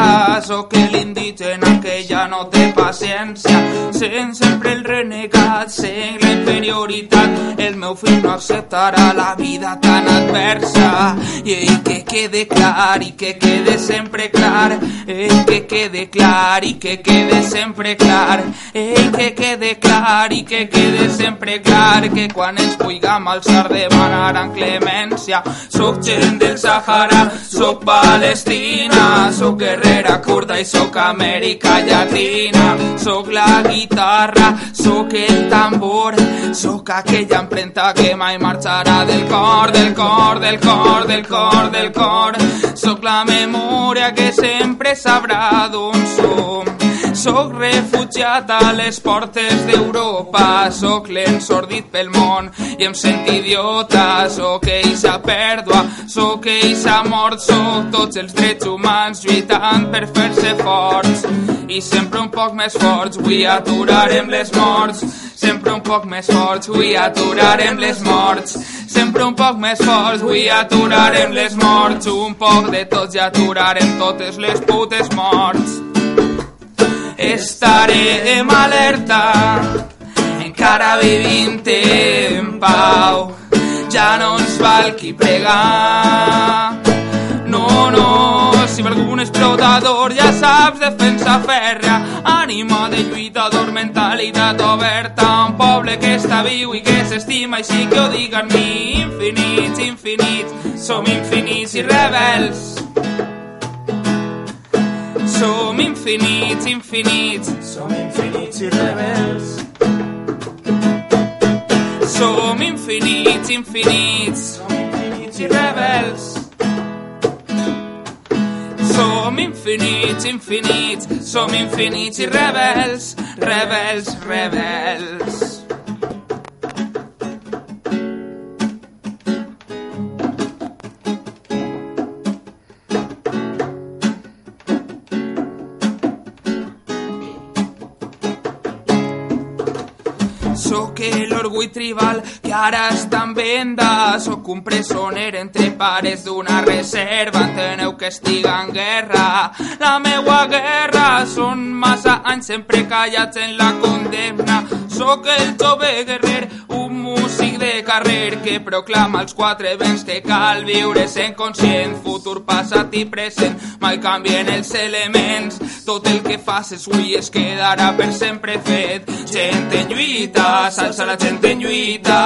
Soc l'indígena que ja no té paciència. Sent sempre el renegat, sent la inferioritat El meu fill no acceptarà la vida tan adversa. I ell que quede clar i que quede sempre clar Ell que quede clar i que quede sempre clar. Ell que quede clar i que quede sempre clar Que quan ens puguem alçar demanaran clemència Soc gent del Sahara, soc Palestina, soc guerrera kurda i soc Amèrica Llatina, soc la guitarra, soc el tambor, soc aquella empremta que mai marxarà del cor, del cor, del cor, del cor, del cor, soc la memòria que sempre sabrà d'on som. Soc refugiat a les portes d'Europa, soc l'ensordit pel món i em sent idiota, soc eixa pèrdua, soc eixa mort, soc tots els drets humans lluitant per fer-se forts. I sempre un poc més forts, avui aturarem les morts, sempre un poc més forts, avui aturarem les morts, sempre un poc més forts, avui aturarem les morts, un poc de tots i aturarem totes les putes morts. Estarem alerta, encara vivim en pau, ja no ens val qui pregar. No, no, si ve algun explotador ja saps defensa fèrrea, ànima de lluitador, mentalitat oberta, un poble que està viu i que s'estima, així que ho diguen mi, infinits, infinits, som infinits i rebels. Som infinits, infinits, som infinits i rebels. Som infinits, infinits, som infinits i rebels. Som infinits, infinits, som infinits i rebels, rebels, rebels. Sóc l'orgull tribal que ara està en venda. Sóc un presoner entre pares d'una reserva. Enteneu que guerra. La meua guerra són massa anys sempre callats en la condemna. Sóc el jove guerrer, un músic de carrer que proclama els quatre vents que cal viure sent conscient, futur, passat i present. Mai canvien els elements. Tot el que faces avui es quedarà per sempre fet. Gent en lluita, s'alça la gent en lluita.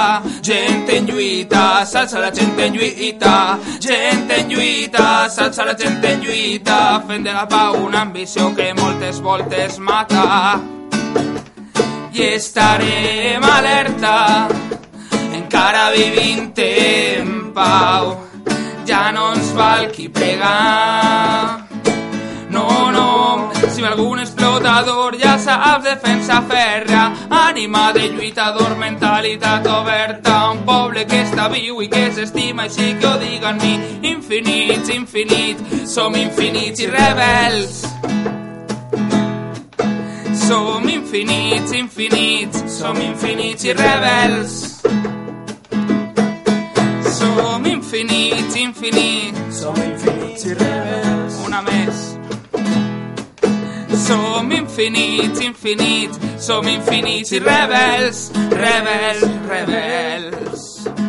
Gent en lluita, s'alça la gent en lluita. Gent en lluita, s'alça la gent en lluita. Fent de la pau una ambició que moltes voltes mata. I estarem alerta, encara vivint en pau. Ja no ens val qui pregar. No, no, si ve algun explotador ja saps defensa fèrrea, ànima de lluitador, mentalitat oberta, un poble que està viu i que s'estima, així que ho diguen mi, infinits, infinits, som infinits i rebels. Som infinits, infinits, som infinits i rebels. Som infinits, infinits, som infinits i rebels. Una més. Som infinits, infinits, som infinits i rebels, rebels, rebels.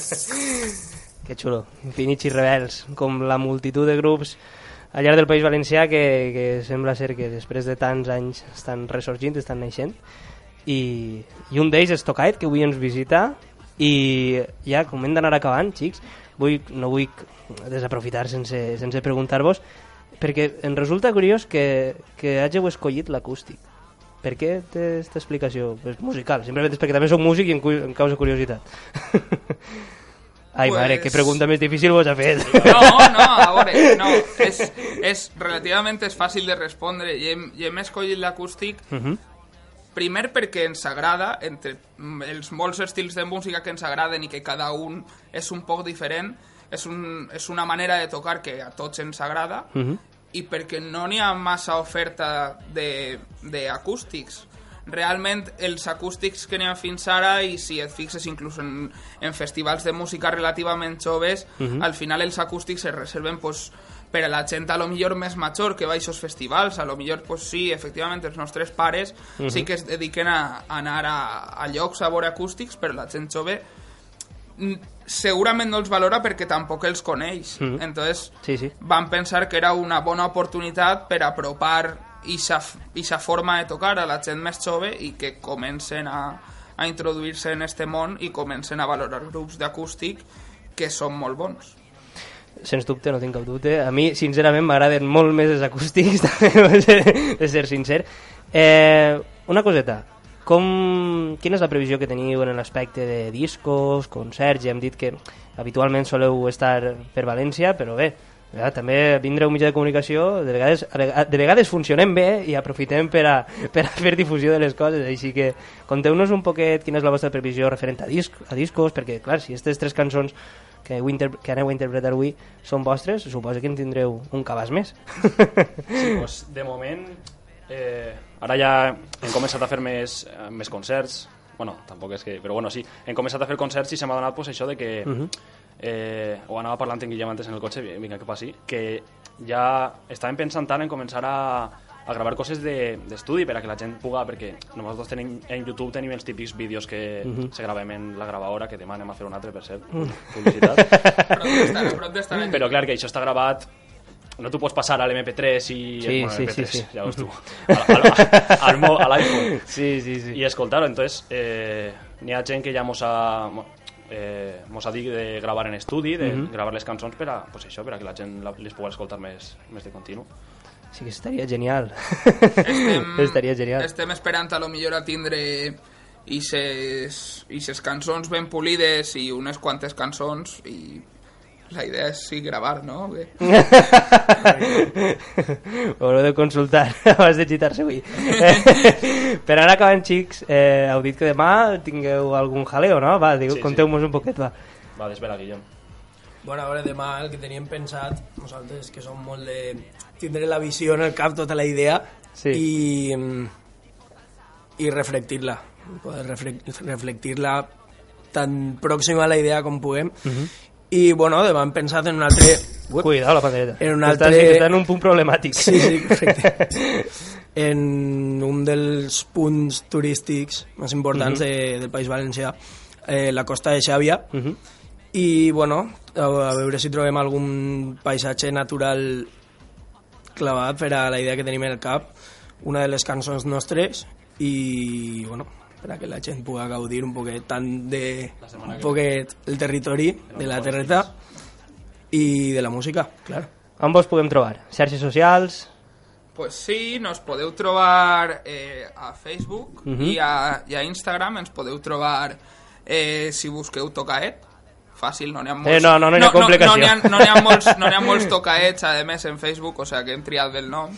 que xulo. Infinits i rebels, com la multitud de grups al llarg del País Valencià que, que sembla ser que després de tants anys estan ressorgint, estan naixent. I, i un d'ells és Tocaet, que avui ens visita, i ja, com hem d'anar acabant, xics, vull, no vull desaprofitar sense, sense preguntar-vos, perquè em resulta curiós que, que hàgiu escollit l'acústic. Per què té aquesta explicació? És musical, simplement és perquè també soc músic i em, em causa curiositat. Ai, Pues- mare, que pregunta més difícil vos ha fet. No, no, a veure, no, és, és relativament és fàcil de respondre i hem, i hem escollit l'acústic Mhm. primer perquè ens agrada, entre els molts estils de música que ens agraden i que cada un és un poc diferent, és, un, és una manera de tocar que a tots ens agrada, Mhm. I perquè no n'hi ha massa oferta de- d'acústics. Realment, els acústics que n'hi ha fins ara, i si et fixes inclús en, en festivals de música relativament joves, Mhm. al final els acústics se reserven pues, per a la gent a lo millor més major que va a aquests festivals, a lo millor pues, sí, efectivament els nostres pares Mhm. sí que es dediquen a, a anar a, a llocs a veure acústics, però la gent jove segurament no els valora perquè tampoc els coneix. Mhm. Entonces, Sí, sí. van pensar que era una bona oportunitat per apropar aquesta forma de tocar a la gent més jove i que comencen a, a introduir-se en este món i comencen a valorar grups d'acústic que són molt bons. Sens dubte, no tinc cap dubte. A mi, sincerament, m'agraden molt més els acústics, també, de ser sincer. Eh, una coseta, com, quina és la previsió que teniu en l'aspecte de discos, concerts? Ja hem dit que habitualment soleu estar per València, però bé, ja, també vindre un mitjà de comunicació, de vegades, de vegades funcionem bé i aprofitem per a, per a fer difusió de les coses, així que conteu-nos un poquet quina és la vostra previsió referent a, disc, a discos, perquè clar, si aquestes tres cançons que, inter que aneu a interpretar avui són vostres, suposo que en tindreu un cabàs més. Sí, pues, de moment, eh, ara ja hem començat a fer més, eh, més concerts, bueno, tampoc és que... Però bueno, sí, hem començat a fer concerts i se m'ha donat pues, això de que... Mhm. eh, ho anava parlant en Guillem antes en el cotxe, vinga que passi, que ja estàvem pensant tant en començar a, a gravar coses de- d'estudi per a que la gent puga, perquè nosaltres tenim, en YouTube tenim els típics vídeos que Mhm. se gravem en la gravadora, que demà anem a fer un altre, per cert, Mm. publicitat. Prop prop d'estar en Però clar, que això està gravat no t'ho pots passar a l'MP3 i... Sí, bueno, sí, MP3, sí, sí. ja veus tu. Al, al, al, l'iPhone. Sí, sí, sí. I escoltar-ho, entonces, eh, n'hi ha gent que ja mos ha, eh, mos ha dit de gravar en estudi, de Mhm. gravar les cançons per a, pues això, per a que la gent les pugui escoltar més, més de continu. Sí que estaria genial. Estem, estaria genial. Estem esperant a lo millor a tindre ixes, ixes cançons ben polides i unes quantes cançons i la idea és sí gravar, no? Ho haureu de consultar abans de gitar-se avui. per anar acabant, xics, eh, heu dit que demà tingueu algun jaleo, no? Va, digue, Sí, sí. conteu-nos un poquet, va. Va, desvela, Guillem. Bueno, a veure, demà el que teníem pensat, nosaltres que som molt de tindre la visió en el cap, tota la idea, Sí. i, i reflectir-la, poder refle- reflectir-la tan pròxima a la idea com puguem. I, bueno, hem pensat en un altre... Ui, Cuidado la pandereta. En un altre... està en un punt problemàtic. Sí, sí, correcte. en un dels punts turístics més importants Mhm. de, del País Valencià, eh, la costa de Xàbia, Mhm. i bueno, a, a veure si trobem algun paisatge natural clavat per a la idea que tenim en el cap, una de les cançons nostres i bueno, per a que la gent pugui gaudir un poquet tant de un poquet el territori, de la terreta i de la música, clar. On vos podem trobar? Xarxes socials? Pues sí, nos podeu trobar eh, a Facebook Mhm. i, a, i a Instagram ens podeu trobar eh, si busqueu Tocaet fàcil, no n'hi ha molts... Eh, no, no, no hi ha complicació. No, n'hi ha, no n'hi ha, molts, no ha molts tocaets, a més, en Facebook, o sigui que hem triat bé el nom.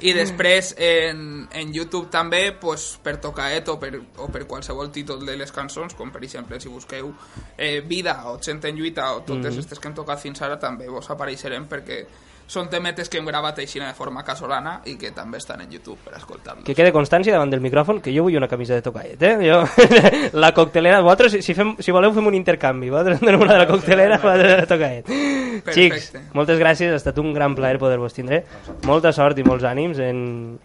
I després, en, en YouTube també, pues, per tocaet o per, o per qualsevol títol de les cançons, com per exemple, si busqueu eh, Vida o Gent en lluita o totes Mhm. aquestes que hem tocat fins ara, també vos apareixerem perquè són temetes que hem gravat així de forma casolana i que també estan en YouTube per escoltar-los. Que quede constància davant del micròfon que jo vull una camisa de tocaet, eh? Jo, la coctelera, vosaltres, si, fem, si voleu fem un intercanvi, vosaltres donem una de la coctelera, vosaltres de la tocaet. Perfecte. Xics, moltes gràcies, ha estat un gran plaer poder-vos tindre. Molta sort i molts ànims en,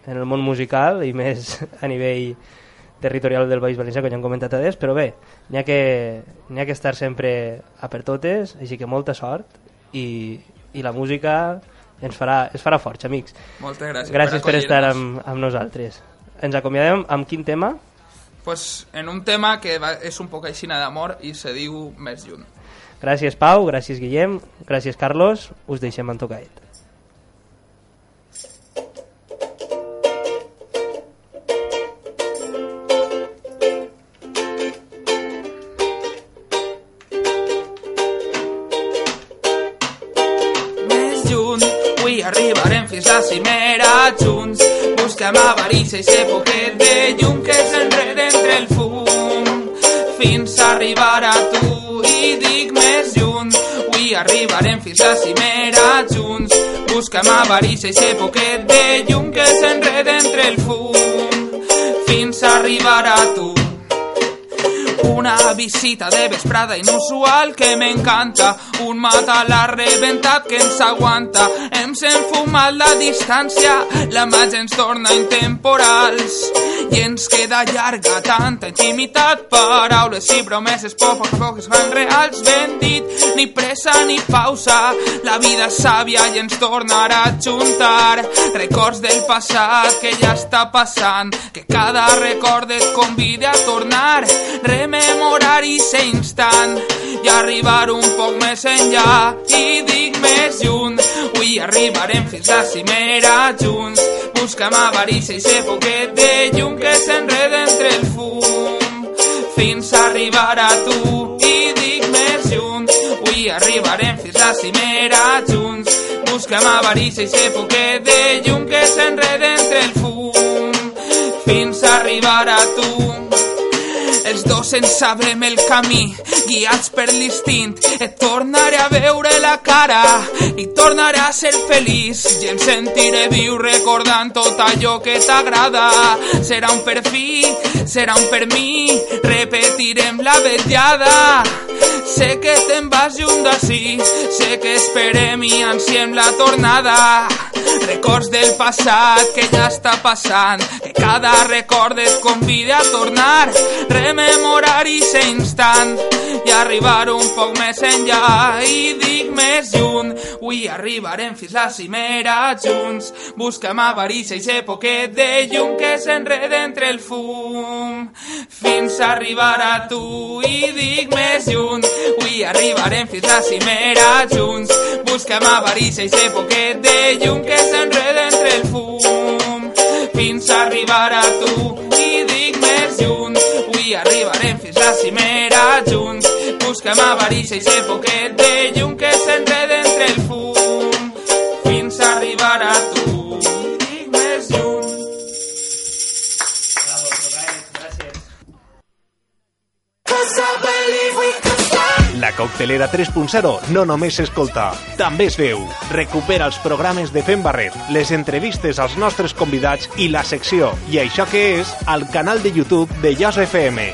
en el món musical i més a nivell territorial del País Valencià, que ja hem comentat adés, però bé, n'hi ha, que, ha que estar sempre a per totes, així que molta sort i, i la música ens farà, ens farà forts, amics. Moltes gràcies, Gràcies per, estar acollir-nos. amb, amb nosaltres. Ens acomiadem amb quin tema? Pues en un tema que va, és un poc aixina d'amor i se diu Més lluny. Gràcies Pau, gràcies Guillem, gràcies Carlos, us deixem en tocaet. Fins la cimera junts. Busquem avarícia i ser poquet de llum que s'enreda entre el fum. Fins a arribar a tu i dic més lluny. Avui arribarem fins la cimera junts. Busquem avarícia i ser poquet de llum que s'enreda entre el fum. Fins a arribar a tu. Una visita de vesprada inusual que m'encanta. Un mata reventat que ens aguanta. Hem enfumat la distància, la màgia ens torna intemporals. I ens queda llarga tanta intimitat, paraules i promeses poc a poc es fan reals. Ben dit, ni pressa ni pausa, la vida és sàvia i ens tornarà a juntar. Records del passat que ja està passant, que cada record et convida a tornar, rememorar i ser instant i arribar un poc més enllà i dic més lluny. Avui arribarem fins la cimera junts, buscam avarícia i ser poquet de llum que s'enreda entre el fum fins arribar a tu i dic més lluny. Avui arribarem fins la cimera junts, buscam avarícia i ser poquet de llum que s'enreda entre el fum fins arribar a tu. Els dos ens sabrem el camí, guiats per l'instint. Et tornaré a veure la cara i tornaré a ser feliç. I em sentiré viu recordant tot allò que t'agrada. Serà un per fi, serà un per mi, repetirem la vetllada. Sé que te'n vas lluny d'ací, sé que esperem i ansiem la tornada. Records del passat que ja està passant, que cada record et convida a tornar, rememorar i ser instant i arribar un poc més enllà i dic més lluny. Avui arribarem fins la cimera junts, buscam avarícia i ser poquet de llum que s'enreda entre el fum fins a arribar a tu i dic més lluny. Avui arribarem fins la cimera junts, buscam avarícia i ser poquet de llum que s'enreda entre el fum fins a arribar a tu i dic més lluny. Avui arribarem fins la cimera junts, buscam avarícia i ser poquet de llum que s'enreda entre el fum La Coctelera 3.0 no només s'escolta, també es veu. Recupera els programes de Fem Barret, les entrevistes als nostres convidats i la secció I això que és al canal de YouTube de Yas FM.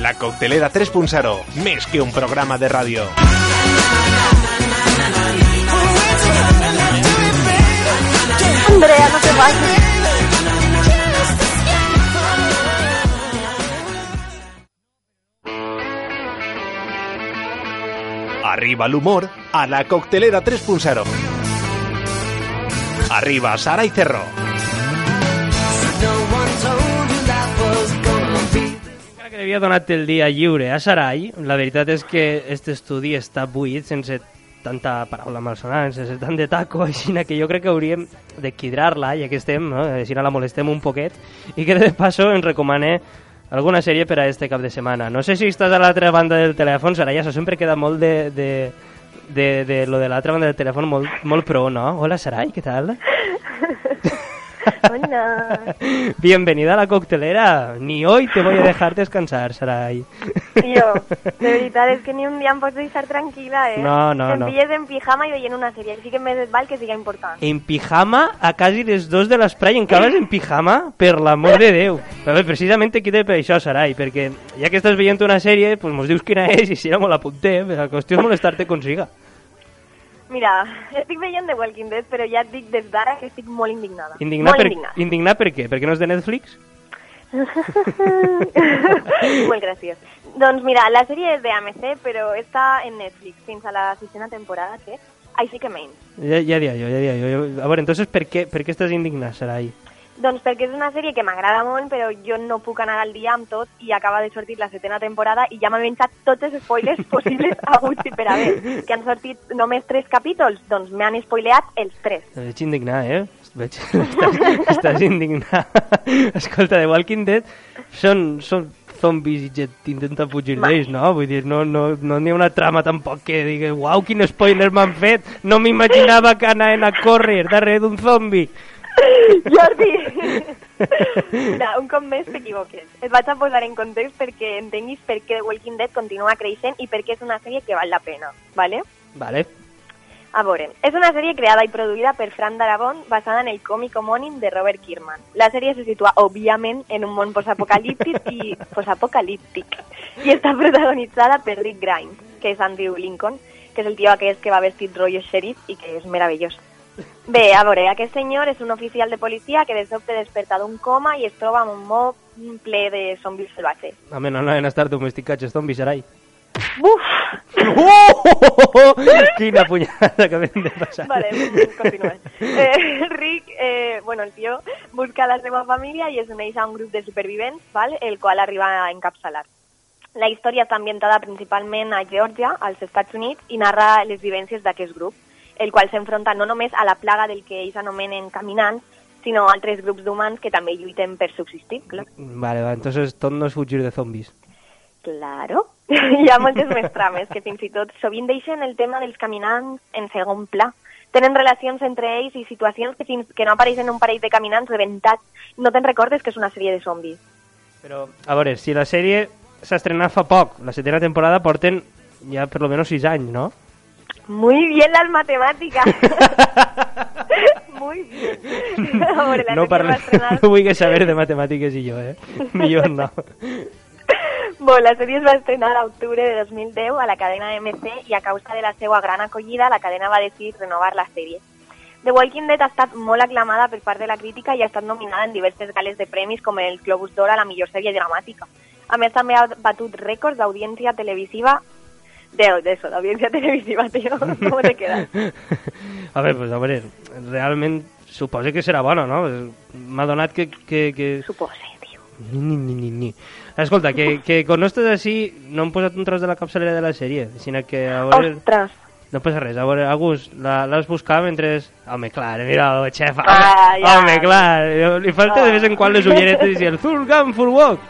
La Coctelera 3.0, més que un programa de ràdio. Andrea, no te vayas. Arriba l'humor a la Coctelera 3.0. Arriba Sara y Cerro. Que havia donat el dia lliure a Sarai, la veritat és que aquest estudi està buit sense tanta paraula malsonant, sense tant de taco, així que jo crec que hauríem de quidrar-la, ja que estem, no? així la molestem un poquet, i que de passo ens recomane alguna sèrie per a este cap de setmana. No sé si estàs a l'altra banda del telèfon, Sarai, això sempre queda molt de, de, de, de lo de l'altra banda del telèfon molt, molt pro, ¿no? Hola, Sarai, ¿qué tal? Hola. Bienvenida a la coctelera. Ni hoy te voy a dejar descansar, Sarai. Tío, de veritat, és que ni un dia em pots deixar tranquil·la, eh? No, no, em no. pilles en pijama i veient una sèrie, així que més val que siga important. En pijama a quasi les dos de l'esprai, encara en pijama? Per l'amor de Déu. Però bé, precisament te quede per això, Sarai, perquè ja que estàs veient una sèrie, pues mos dius quina és i si no me l'apuntem, la qüestió és molestar-te consiga. Mira, estic veient The Walking Dead, però ja et dic des d'ara que estic molt indignada. Indignat molt per, indignada. indignat per què? Perquè no és de Netflix? Molt graciós. Doncs mira, la sèrie és de AMC, però està en Netflix fins a la sisena temporada, que així que menys. Ja, ja dia jo, ja dia jo. A veure, entonces, per què, per què estàs indignat, Sarai? Doncs perquè és una sèrie que m'agrada molt, però jo no puc anar al dia amb tot i acaba de sortir la setena temporada i ja m'he menjat tots els spoilers possibles haguts i per haver. Que han sortit només tres capítols, doncs m'han spoileat els tres. Te veig indignat, eh? Veig, estàs, estàs indignat. Escolta, The Walking Dead són, són zombis i gent intenta fugir d'ells, no? Vull dir, no no, no n'hi ha una trama tampoc que digui uau, quin spoiler m'han fet, no m'imaginava que anaven a córrer darrere d'un zombi. Jordi! Mira, un cop més t'equivoques. Et vaig a posar en context perquè entenguis per què The Walking Dead continua creixent i per què és una sèrie que val la pena, ¿vale? Vale. A veure, és una sèrie creada i produïda per Fran Darabont basada en el còmic homònim de Robert Kierman. La sèrie se situa, òbviament, en un món posapocalíptic i posapocalíptic i està protagonitzada per Rick Grimes, que és Andrew Lincoln, que és el tio aquest que va vestit rotllo sheriff i que és meravellós. Bé, a veure, aquest senyor és un oficial de policia que de sobte desperta d'un coma i es troba en un món ple de zombis salvatges. A menys no anaven a estar domesticats els zombis, Sarai. Buf! Oh! Quina punyada que acabem de passar. Vale, continuem. Eh, Rick, eh, bueno, el tio busca la seva família i es uneix a un grup de supervivents, val? el qual arriba a encapçalar. La història està ambientada principalment a Geòrgia, als Estats Units, i narra les vivències d'aquest grup, el qual s'enfronta no només a la plaga del que ells anomenen caminants, sinó a altres grups d'humans que també lluiten per subsistir, clar. Vale, va, entonces tot no és fugir de zombis. Claro. Hi ha moltes més trames que fins i tot sovint deixen el tema dels caminants en segon pla. Tenen relacions entre ells i situacions que fins que no apareixen un parell de caminants rebentats no te'n recordes que és una sèrie de zombis. Però, a veure, si la sèrie s'ha estrenat fa poc, la setena temporada porten ja per lo menos sis anys, no? Muy bien las matemáticas. Muy bien. A la no, estrenar- no vull saber de matemàtiques i jo, eh? Millor no. Bueno, la sèrie es va estrenar a l'octubre de 2010 a la cadena MC i a causa de la seva gran acollida la cadena va decidir renovar la sèrie. The Walking Dead ha estat molt aclamada per part de la crítica i ha estat nominada en diverses gales de premis com el Globus d'Or a la millor sèrie dramàtica. A més, també ha batut rècords d'audiència televisiva de, de eso, d'audiència televisiva, tio. Com te quedas? A veure, pues, a veure, realment suposa que serà bona, no? M'ha donat que... que, que... Supose, tio. Ni, ni, ni, ni. Escolta, que, que quan no estàs així no hem posat un tros de la capçalera de la sèrie, sinó que a veure... Ostres. No passa res, a veure, Agus, la- l'has buscat mentre... Home, clar, mira, el home, Ah, ja. home clar, li falta de vez en quan les ulleretes i el full gun, full walk.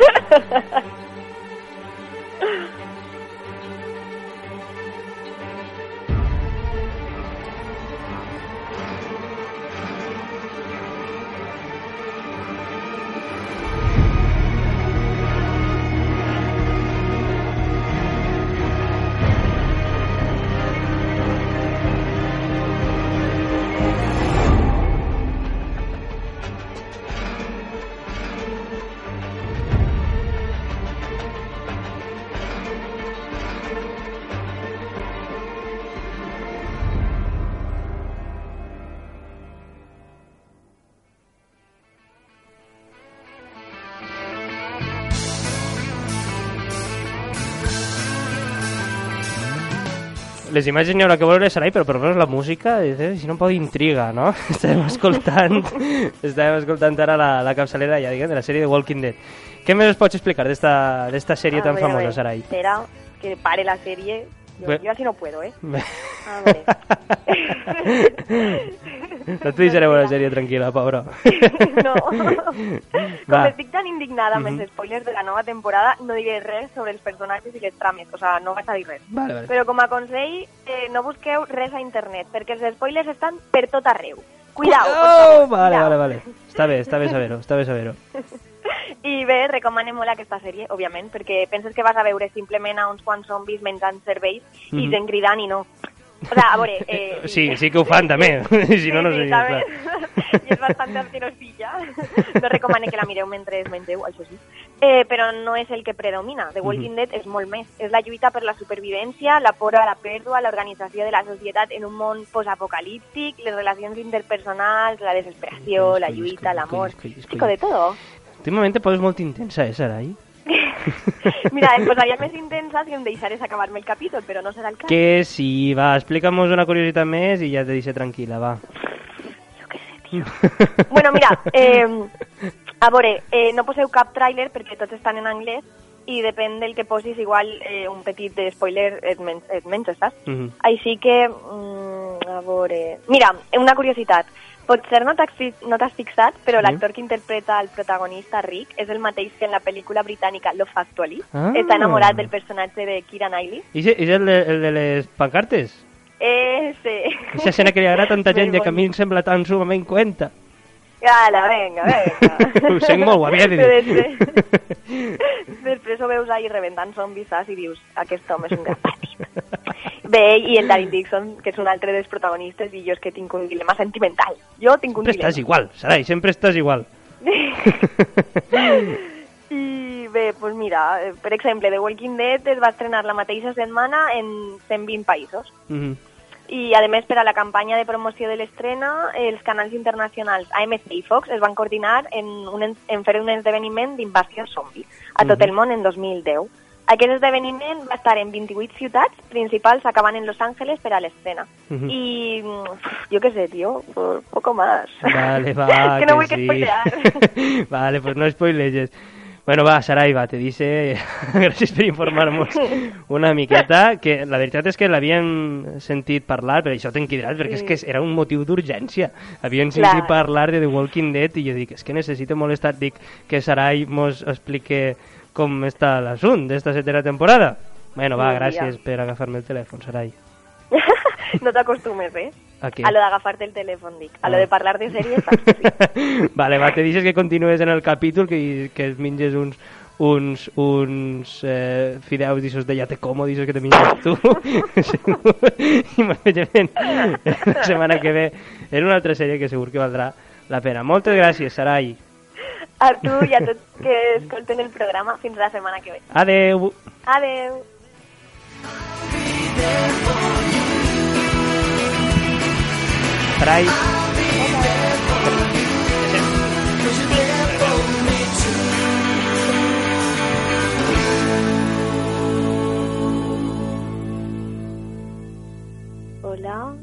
les imatges n'hi haurà que veure Sarai, però per veure la música, si no un poc d'intriga, no? Estàvem escoltant, estàvem escoltant ara la, la capçalera, ja diguem, de la sèrie de Walking Dead. Què més ens pots explicar d'esta sèrie A tan a famosa, Sarai? Espera, que pare la serie. Yo, Bé. yo así no puedo, ¿eh? Bé. A ver. No t'hi deixaré la sèrie tranquil·la, pobra. no. Com Va. estic tan indignada amb els spoilers de la nova temporada, no diré res sobre els personatges i les trames. O sea, no vaig a dir res. Vale, vale. Però com a consell, eh, no busqueu res a internet, perquè els spoilers estan per tot arreu. Cuidao, Oh, favor, vale, vale, vale. Està bé, està bé saber-ho, està bé saber-ho. I bé, recomano molt aquesta sèrie, òbviament, perquè penses que vas a veure simplement a uns quants zombis menjant cervells i Mhm. gent cridant i no. O sea, a veure... Eh, Sí, sí que ho fan, també. si no, no sí, seria clar. I és bastant asquerosilla. No recomano que la mireu mentre mengeu, això sí. Eh, però no és el que predomina. The Walking Dead és molt més. És la lluita per la supervivència, la por a la pèrdua, l'organització de la societat en un món postapocalíptic, les relacions interpersonals, la desesperació, la lluita, l'amor... Chico, de todo. Últimament te poses molt intensa, eh, Sarai? Mira, em posaria més intensa si em deixares acabar-me el capítol, però no serà el cas. Que sí, va, explica'm una curiositat més i ja te deixo tranquil·la, va. Bueno, mira, eh, a veure, eh, no poseu cap tràiler perquè tots estan en anglès i depèn del que posis, igual eh, un petit de spoiler et, men et menges, saps? Així que, mm, a veure... Mira, una curiositat. Potser no t'has no fixat, però Sí. l'actor que interpreta el protagonista, Rick, és el mateix que en la pel·lícula britànica Love Actually. Ah. Està enamorat del personatge de Keira Knightley. I és el de, el de les pancartes? Ese. Aquesta escena que li agrada a tanta gent i que a mi em sembla tan sumament cuenta. Ala, venga, venga. Ho sent molt Però després, ho veus ahí rebentant zombis, saps? I dius, aquest home és un gran partit. Bé, i el Daryl Dixon, que és un altre dels protagonistes, i jo és que tinc un dilema sentimental. Jo tinc un Sempre dilema. estàs igual, Sarai, sempre estàs igual. I bé, doncs mira, eh, per exemple, The Walking Dead es va estrenar la mateixa setmana en 120 països. Mhm. I, a més, per a la campanya de promoció de l'estrena, els canals internacionals AMC i Fox es van coordinar en, un, en- fer un esdeveniment d'invasió zombi a tot Mhm. el món en 2010. Aquest esdeveniment va estar en 28 ciutats principals, acabant en Los Ángeles per a l'estrena. Mhm. I, mm, jo què sé, tio, por poco más. Vale, va, que no vull sí. que spoilear. vale, pues no spoileges. Bueno, va, Sarai, va, te dice... Gràcies per informar-nos una miqueta, que la veritat és que l'havien sentit parlar, però això t'he enquidrat, perquè és Sí. que era un motiu d'urgència. Havien sentit Clar. parlar de The Walking Dead i jo dic, és que necessito molestar, dic, que Sarai mos explique com està l'assunt d'esta setena temporada. Bueno, va, gràcies per agafar-me el telèfon, Sarai. no t'acostumes, eh? A què? A lo d'agafar-te el telèfon, dic. A lo Ah. de parlar de sèries, sí. vale, va, te deixes que continues en el capítol, que, que es menges uns, uns, uns eh, fideus d'aixòs de ja te como, d'aixòs que te menges tu. I me veiem la setmana que ve en una altra sèrie que segur que valdrà la pena. Moltes gràcies, Sarai. A tu i a tots que escolten el programa. Fins la setmana que ve. Adeu. Adeu. Sarai. Hola.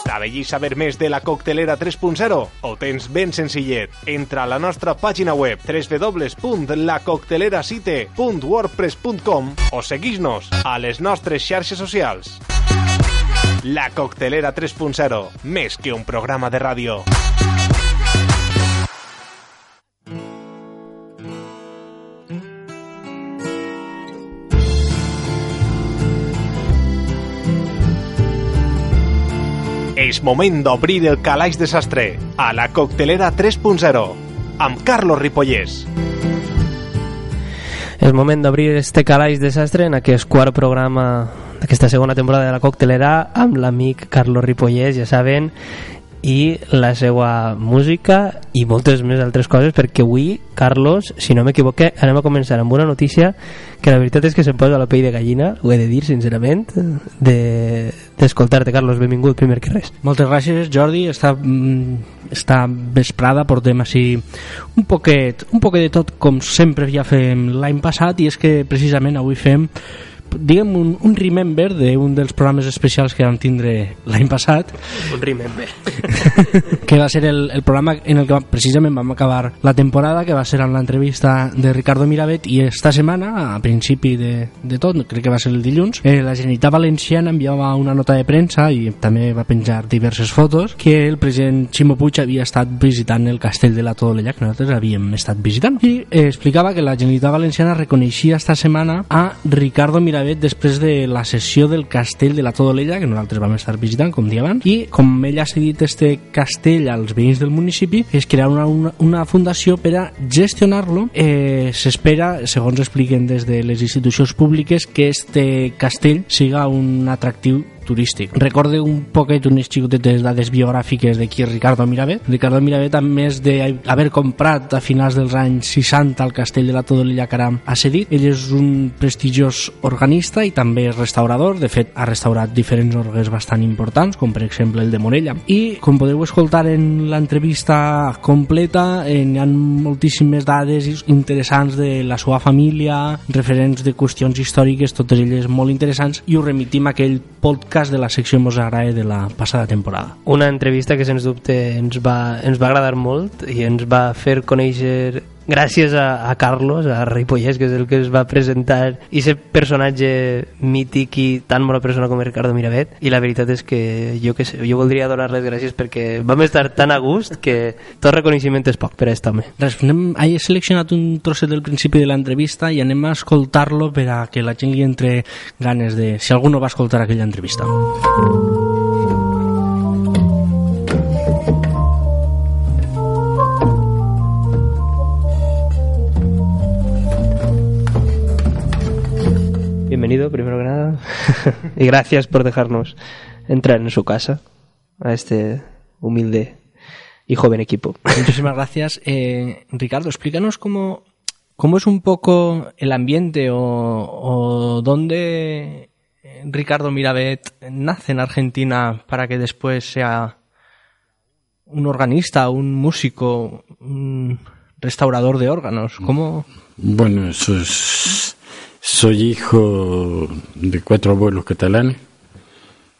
T'avellis saber més de la coctelera 3.0? Ho tens ben senzillet. Entra a la nostra pàgina web www.lacocteleracite.wordpress.com o seguix-nos a les nostres xarxes socials. La Coctelera 3.0, més que un programa de ràdio. És moment d'obrir el calaix de sastre a la Coctelera 3.0 amb Carlos Ripollès. És moment d'obrir este calaix de sastre en aquest quart programa d'aquesta segona temporada de la Coctelera amb l'amic Carlos Ripollès, ja saben, i la seva música i moltes més altres coses perquè avui, Carlos, si no m'equivoque anem a començar amb una notícia que la veritat és que se'm posa la pell de gallina ho he de dir sincerament de- d'escoltar-te Carlos, benvingut primer que res Moltes gràcies, Jordi. Està, mm, està vesprada, portem així un poquet, un poquet de tot com sempre ja fem l'any passat i és que precisament avui fem diguem un, un remember d'un dels programes especials que vam tindre l'any passat. Un remember. Que va ser el, el programa en el que precisament vam acabar la temporada que va ser amb l'entrevista de Ricardo Miravet i esta setmana, a principi de, de tot crec que va ser el dilluns eh, la Generalitat Valenciana enviava una nota de premsa i també va penjar diverses fotos que el president Ximo Puig havia estat visitant el castell de la Todolella que nosaltres havíem estat visitant. I eh, explicava que la Generalitat Valenciana reconeixia esta setmana a Ricardo Miravet després de la sessió del castell de la Todolella que nosaltres vam estar visitant com dia abans i com ell ha cedit este castell als veïns del municipi es crearà una, una, una fundació per a gestionar-lo. Eh, s'espera, segons expliquen des de les institucions públiques que este castell siga un atractiu turístic. Recorde un poquet unes xicotetes dades biogràfiques de qui és Ricardo Miravet. Ricardo Miravet, a més d'haver comprat a finals dels anys 60 el castell de la Todolella Caram a cedit, ell és un prestigiós organista i també restaurador. De fet, ha restaurat diferents orgues bastant importants, com per exemple el de Morella. I, com podeu escoltar en l'entrevista completa, eh, hi ha moltíssimes dades interessants de la seva família, referents de qüestions històriques, totes elles molt interessants, i us remitim a aquell podcast de la secció Mos agrada de la passada temporada. Una entrevista que, sens dubte, ens va, ens va agradar molt i ens va fer conèixer gràcies a, a Carlos, a Ripollès, que és el que es va presentar, i ser personatge mític i tan bona persona com Ricardo Miravet, i la veritat és que jo que sé, jo voldria donar les gràcies perquè vam estar tan a gust que tot reconeixement és poc per a aquest home. Res, anem, he seleccionat un trosset del principi de l'entrevista i anem a escoltar-lo per a que la gent li entre ganes de... Si algú no va escoltar aquella entrevista. Bienvenido, primero que nada. y gracias por dejarnos entrar en su casa, a este humilde y joven equipo. Muchísimas gracias. Eh, Ricardo, explícanos cómo, cómo es un poco el ambiente o, o dónde Ricardo Miravet nace en Argentina para que después sea un organista, un músico, un restaurador de órganos. ¿Cómo? Bueno, eso es... Soy hijo de cuatro abuelos catalanes.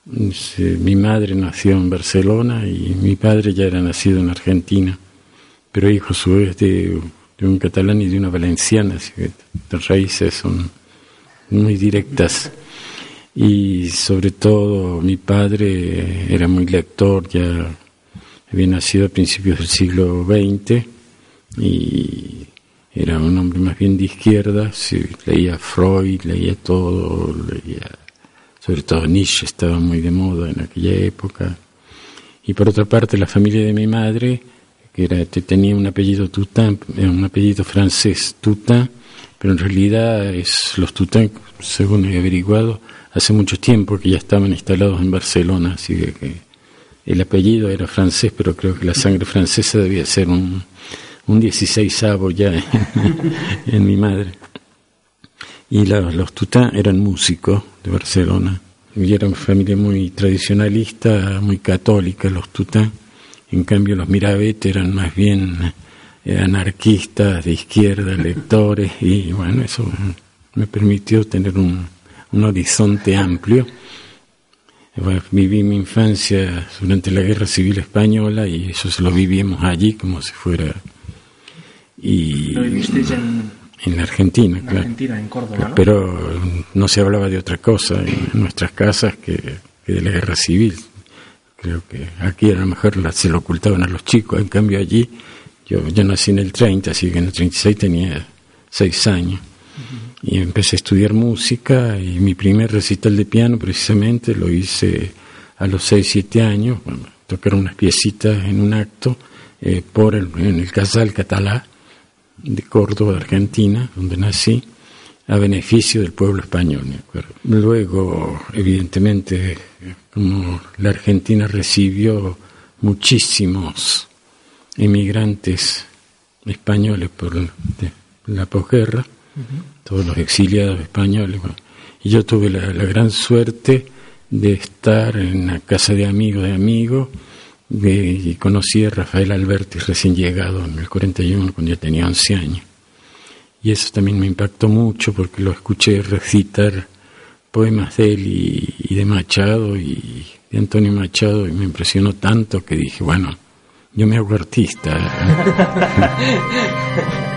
Mi madre nació en Barcelona y mi padre ya era nacido en Argentina, pero hijo a su vez de, de un catalán y de una valenciana, así que las raíces son muy directas. Y sobre todo mi padre era muy lector, ya había nacido a principios del siglo XX y era un hombre más bien de izquierda, sí, leía Freud, leía todo, leía sobre todo Nietzsche estaba muy de moda en aquella época. Y por otra parte la familia de mi madre, que era, te- tenía un apellido Toutain, eh, un apellido francés, Toutain, pero en realidad es los Toutain, según he averiguado, hace mucho tiempo que ya estaban instalados en Barcelona, así que el apellido era francés, pero creo que la sangre francesa debía ser un, un 16 ya en, mi madre. Y la- los Tután eran músicos de Barcelona. Y era una familia muy tradicionalista, muy católica, los Tután. En cambio, los Miravet eran más bien eh, anarquistas, de izquierda, lectores. Y bueno, eso me permitió tener un, un horizonte amplio. Viví mi infancia durante la Guerra Civil Española y eso se lo vivíamos allí como si fuera... Y Lo vivisteis en, en la Argentina, en claro. Argentina, en Córdoba, ¿no? Pero no se hablaba de otra cosa en nuestras casas que, que de la guerra civil. Creo que aquí a lo mejor la- se lo ocultaban a los chicos, en cambio allí, yo, yo nací en el 30, así que en el 36 tenía 6 años. Y empecé a estudiar música y mi primer recital de piano precisamente lo hice a los 6, 7 años, bueno, tocar unas piecitas en un acto eh, por el, en el Casal Catalá de Córdoba, Argentina, donde nací, a beneficio del pueblo español. me. Luego, evidentemente, como la Argentina recibió muchísimos emigrantes españoles por la- de la posguerra, todos los exiliados españoles, y yo tuve la, la gran suerte de estar en la casa de amigos de amigos, y conocí a Rafael Alberti recién llegado en el 41, cuando yo tenía 11 años. Y eso también me impactó mucho porque lo escuché recitar poemas de él y, y de Machado y de Antonio Machado y me impresionó tanto que dije, bueno, yo me hago artista.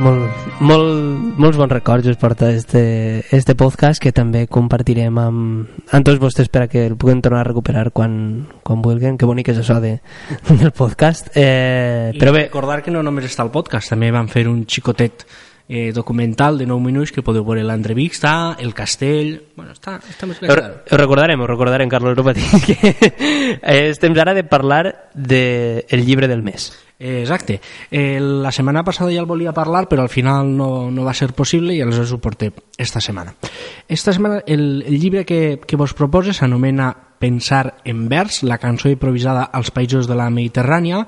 Molt, molt, molts bons records us porta este, este podcast que també compartirem amb, amb tots vostès per a que el puguem tornar a recuperar quan, quan vulguin. Que bonic és això de, del podcast. Eh, I però bé, recordar que no només està el podcast, també van fer un xicotet eh, documental de 9 minuts que podeu veure l'entrevista, el castell... Bueno, està, està més clar. ho recordarem, ho recordarem, Carlos, no patis. que és temps ara de parlar del de el llibre del mes. Eh, Exacte. Eh, la setmana passada ja el volia parlar, però al final no, no va ser possible i aleshores ho porté esta setmana. Esta setmana el, el llibre que, que vos propose s'anomena Pensar en vers, la cançó improvisada als països de la Mediterrània.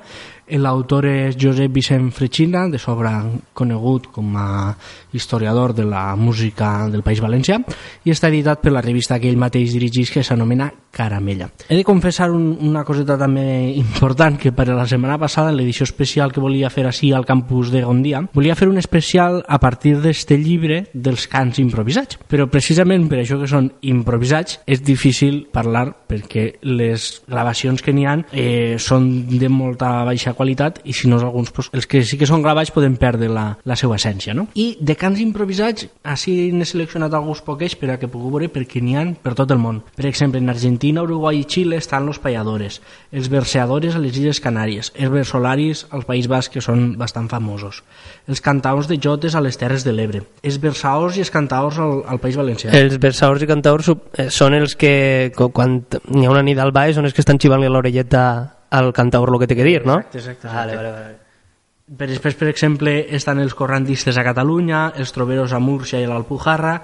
L'autor és Josep Vicent Frechina, de sobre conegut com a historiador de la música del País Valencià, i està editat per la revista que ell mateix dirigís, que s'anomena Caramella. He de confessar un, una coseta també important, que per la setmana passada, en l'edició especial que volia fer així al campus de Gondia, volia fer un especial a partir d'este llibre dels cants improvisats. Però precisament per això que són improvisats és difícil parlar perquè les gravacions que n'hi ha eh, són de molta baixa qualitat i si no alguns, pues, els que sí que són gravats poden perdre la, la seva essència. No? I de cants improvisats, així n'he seleccionat alguns poquets per a que pugueu veure perquè n'hi ha per tot el món. Per exemple, en Argentina, Uruguai i Xile estan los payadores, els verseadores a les Illes Canàries, els versolaris al País Basc, que són bastant famosos, els cantaors de jotes a les Terres de l'Ebre, els versaors i els cantaors al, al País Valencià. Els versaors i cantaors eh, són els que, co- hi ha una nit al ball, són els que estan xivant-li a l'orelleta al cantaor el que té que dir, no? Exacte, exacte, Vale, exacte. vale, vale. Per després, per exemple, estan els corrandistes a Catalunya, els troberos a Múrcia i a l'Alpujarra,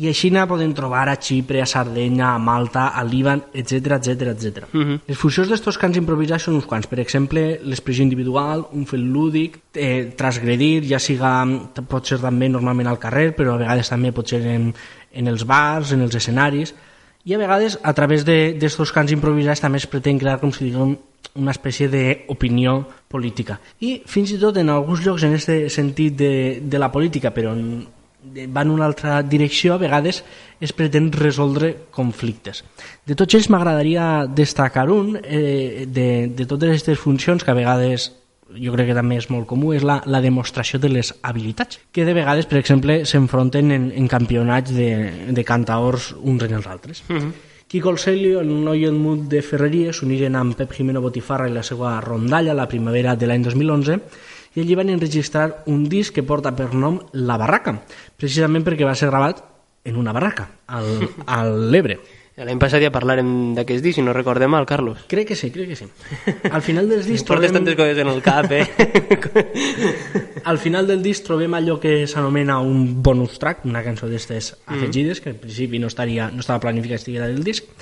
i a Xina poden trobar a Xipre, a Sardenya, a Malta, a Líban, etc etc etc. Mhm. Les fusions d'estos cants improvisats són uns quants. Per exemple, l'expressió individual, un fet lúdic, eh, transgredir, ja siga, pot ser també normalment al carrer, però a vegades també pot ser en, en els bars, en els escenaris, i a vegades a través d'estos cants improvisats també es pretén crear com si diguem una espècie d'opinió política. I fins i tot en alguns llocs en aquest sentit de, de la política, però en, va en una altra direcció, a vegades es pretén resoldre conflictes. De tots ells m'agradaria destacar un eh, de, de totes aquestes funcions que a vegades jo crec que també és molt comú, és la, la demostració de les habilitats, que de vegades, per exemple, s'enfronten en, en campionats de, de cantaors uns en els altres. Quico el Celio, el noi en mut de Ferreries, s'uniren amb Pep Jimeno Botifarra i la seva rondalla la primavera de l'any 2011 i allí van enregistrar un disc que porta per nom La Barraca, precisament perquè va ser gravat en una barraca, al, a l'Ebre. L'any passat ja parlarem d'aquest disc, si no recordem mal, Carlos. Crec que sí, crec que sí. Al final dels discs Portes tantes coses en el cap, eh? Al final del disc trobem allò que s'anomena un bonus track, una cançó d'estes afegides, que en principi no, estaria, no estava planificat estiguera del disc,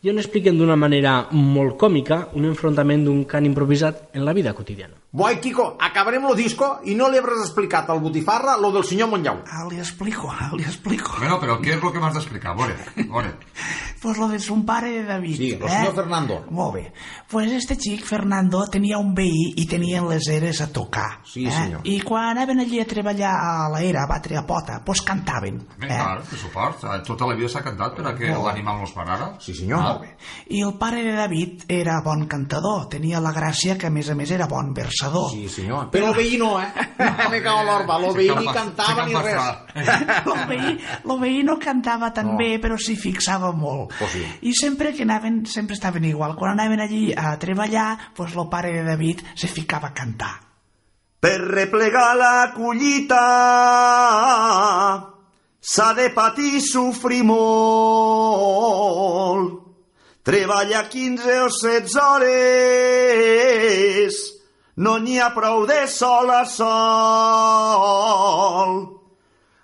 i on expliquen d'una manera molt còmica un enfrontament d'un cant improvisat en la vida quotidiana. Boi, Kiko, acabarem lo disco i no li habràs explicat al Botifarra lo del senyor Montllau. Ah, li explico, ah, li explico. Bueno, pero ¿qué es lo que más de explicar? Vore, vore. Pues lo de su padre de David. Sí, lo eh? senyor Fernando. Molt bé. Pues este xic, Fernando, tenia un veí i tenien les eres a tocar. Sí, eh? senyor. I quan anaven allí a treballar a l'era, a batre a pota, pues cantaven. Ben clar, per suport. Eh, Tota la vida s'ha cantat per a que bé. l'animal no es parara. Sí, senyor. Ah, Molt bé. I el pare de David era bon cantador, tenia la gràcia que a més a més era bon versador. Sí, senyor. Però el veí no, eh? No me cago l'orba. Lo veí ni cantava ni res. Lo veí, lo veí no cantava tan No. bé, però s'hi fixava molt. Pues sí. I sempre que anaven, sempre estaven igual. Quan anaven allí a treballar, pues el pare de David se ficava a cantar. Per replegar la collita s'ha de patir sofrir molt. Treballa 15 o 16 hores, no n'hi ha prou de sol a sol.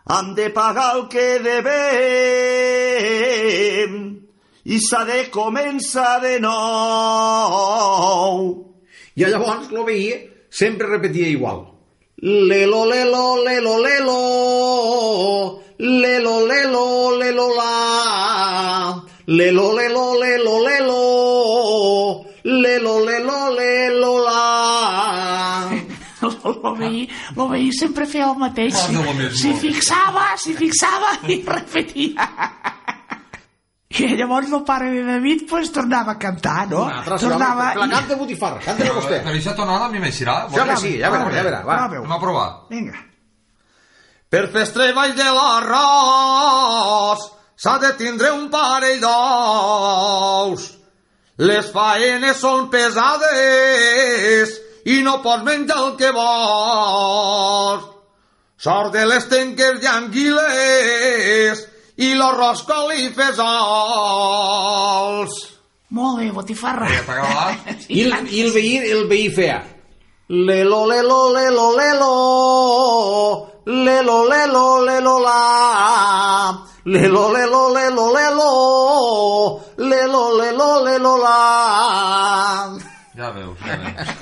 Hem de pagar el que devem i s'ha de començar de nou. I llavors lo veí sempre repetia igual. Lelo, lelo, lelo, lelo, lelo, lelo, lelo, la. Lelo, lelo, lelo, lelo, lelo, lelo, lelo, la. Lo veí, lo veí sempre feia el mateix. De lo mismo. S'hi fixava, s'hi fixava i repetia. I llavors el pare de David pues, tornava a cantar, no? Una tornava... La canta Botifarra, canta vostè. Per aquesta tonada a mi m'eixirà. Ja que sí, ja verà, ja verà, va. Anem a provar. Vinga. Per fer treball de l'arròs s'ha de tindre un parell d'ous. Les faenes són pesades i no pots menjar el que vols. Sort de les tenques i anguiles i l'arròs coli fesols. Molt bé, botifarra. I el, i el veí, el veí feia Lelo, lelo, lelo, lelo. Lelo, lelo, lelo, la. Lelo, lelo, lelo, lelo. Lelo, lelo, lelo, la. Ja veus, ja veus.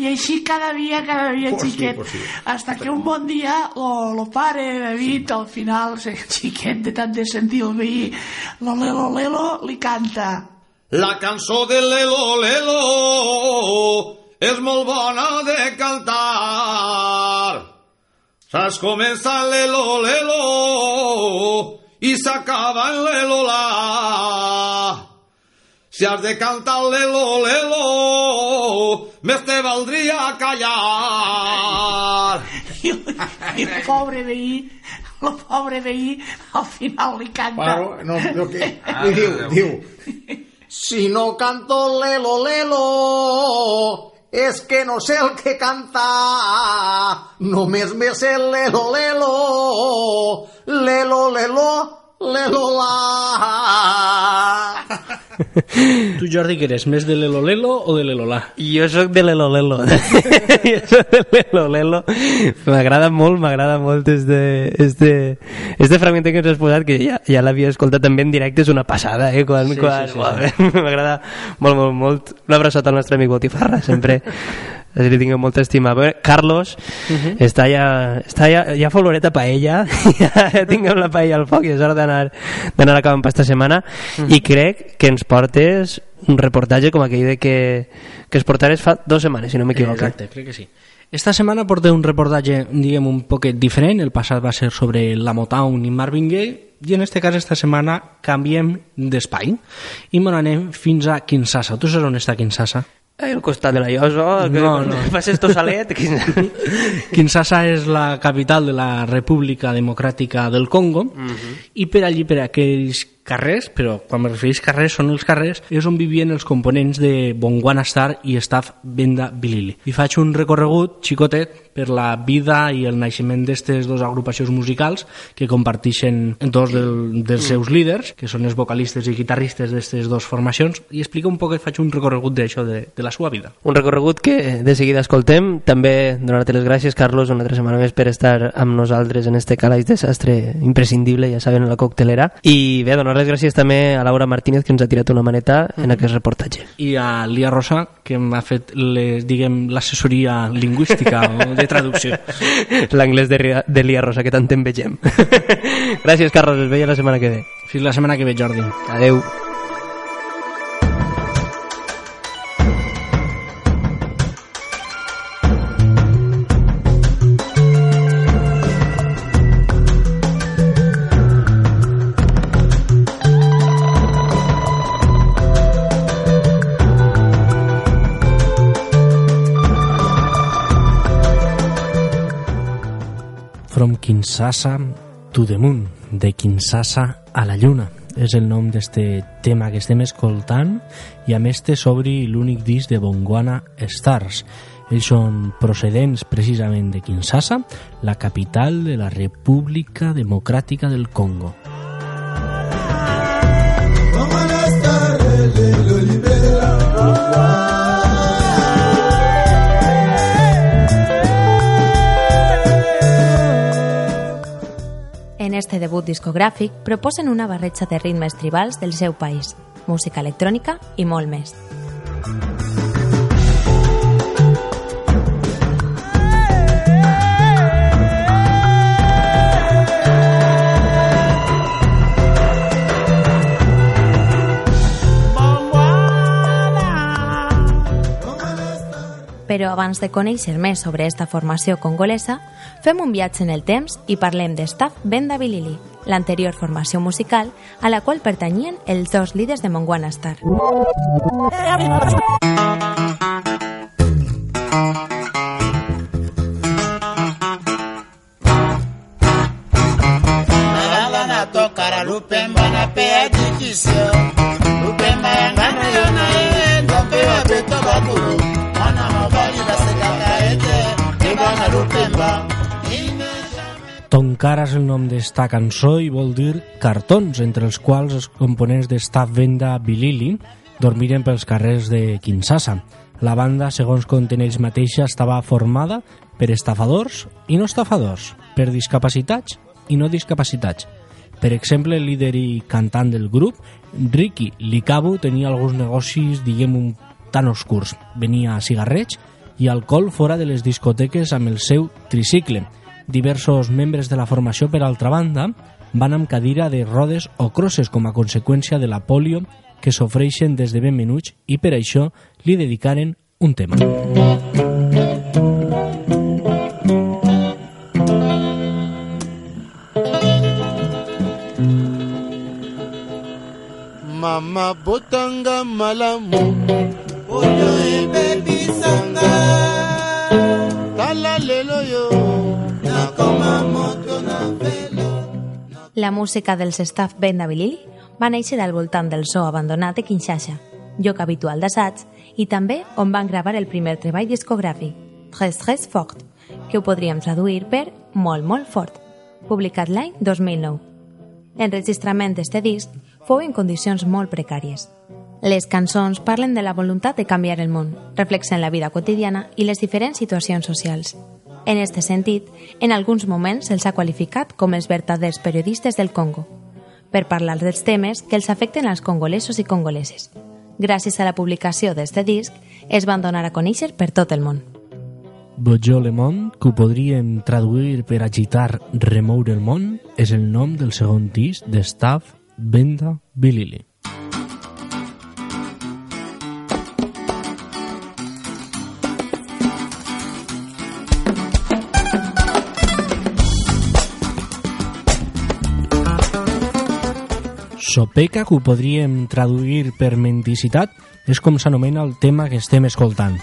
I així cada dia, cada dia, Pues sí, xiquet. pues sí. Hasta que un bon dia lo, lo pare David, al final, el xiquet de tant de sentir el veí, lo lelo lelo, li canta. La cançó de Lelo Lelo és molt bona de cantar. Saps comença en Lelo Lelo i s'acaba en Lelo La. Si has de cantar Lelo Lelo, més te valdria callar. I, i el pobre veí, el pobre veí, al final li canta. Claro, no, no, que, diu, diu, si no canto lelo, lelo, és que no sé el que cantar, només me sé el lelo, lelo, lelo, lelo, lelo, la. Tu, Jordi, que eres més de l'Elo Lelo o de l'Elola? Jo sóc de l'Elo Lelo. jo sóc de l'Elo Lelo. M'agrada molt, m'agrada molt este, este, este fragment que ens has posat, que ja, ja l'havia escoltat també en directe, és una passada, eh? Quan, Sí, quan, sí, sí, uau, M'agrada molt, molt, molt. Un abraçat al nostre amic Botifarra, sempre li tinc molta estima. Bé, Carlos Mhm. està ja, està ja, ja fa oloreta a paella, ja tinguem la paella al foc i és hora d'anar d'anar acabant per esta setmana Mhm. i crec que ens portes un reportatge com aquell de que, que es portares fa dues setmanes, si no m'equivoco. Exacte, crec que sí. Esta setmana porté un reportatge, diguem, un poquet diferent. El passat va ser sobre la Motown i Marvin Gaye, i en este cas, esta setmana, canviem d'espai i me n'anem fins a Kinshasa. Tu saps on està Kinshasa? Al costat de la Ioso, que No, no. passes tu salet... Que... Kinshasa és la capital de la República Democràtica del Congo i per allí, per aquells carrers, però quan me refereix carrers són els carrers, és on vivien els components de Bongwana Star i Staff Benda Bilili. I faig un recorregut xicotet per la vida i el naixement d'aquestes dues agrupacions musicals que comparteixen dos del, dels seus líders, que són els vocalistes i guitarristes d'aquestes dues formacions, i explica un poc, faig un recorregut d'això, de, de la seva vida. Un recorregut que de seguida escoltem. També donar-te les gràcies, Carlos, una altra setmana més per estar amb nosaltres en este calaix desastre imprescindible, ja saben, a la coctelera. I bé, donar les gràcies també a Laura Martínez, que ens ha tirat una maneta en aquest reportatge. i a Lia Rosa, que m'ha fet les, diguem, l'assessoria lingüística o de traducció. L'anglès de, Ria- de Lia Rosa, que tant en vegem. gràcies, Carlos, es veia la setmana que ve. Fins la setmana que ve, Jordi. Adeu. From Kinshasa to the Moon, de Kinshasa a la Lluna. És el nom d'este tema que estem escoltant i a més té s'obri l'únic disc de Bongwana Stars. Ells són procedents precisament de Kinshasa, la capital de la República Democràtica del Congo. En este debut discogràfic proposen una barreja de ritmes tribals del seu país, música electrònica i molt més. Però abans de conèixer més sobre esta formació congolesa, fem un viatge en el temps i parlem de Staff Benda Bilili, l'anterior formació musical a la qual pertanyien els dos líders de Mongwana Star. natokara lupemba napeya dikisio lupemba yangana yo na ye bakulu Tonkara és el nom d'esta cançó i vol dir cartons, entre els quals els components d'esta venda Bilili dormiren pels carrers de Kinshasa. La banda, segons conten ells mateixa, estava formada per estafadors i no estafadors, per discapacitats i no discapacitats. Per exemple, el líder i cantant del grup, Ricky Licabu, tenia alguns negocis, diguem, un tan oscurs. Venia a cigarrets i alcohol fora de les discoteques amb el seu tricicle. Diversos membres de la formació, per altra banda, van amb cadira de rodes o crosses com a conseqüència de la polio que s'ofreixen des de ben menuts i per això li dedicaren un tema. mama botanga malamu oyo ebebisanga La música dels staff Bilili va néixer al voltant del so abandonat de Kinshasa, lloc habitual d'assaig, i també on van gravar el primer treball discogràfic, Tres Tres Fort, que ho podríem traduir per Molt Molt Fort, publicat l'any 2009. L'enregistrament d'este disc fou en condicions molt precàries. Les cançons parlen de la voluntat de canviar el món, reflexen la vida quotidiana i les diferents situacions socials. En este sentit, en alguns moments se'ls ha qualificat com els verdaders periodistes del Congo, per parlar dels temes que els afecten als congolesos i congoleses. Gràcies a la publicació d'este disc, es van donar a conèixer per tot el món. Bojó Le Monde, que ho podríem traduir per agitar, remoure el món, és el nom del segon disc de Staff Benda Bilili. Sopeca, que ho podríem traduir per mendicitat, és com s'anomena el tema que estem escoltant.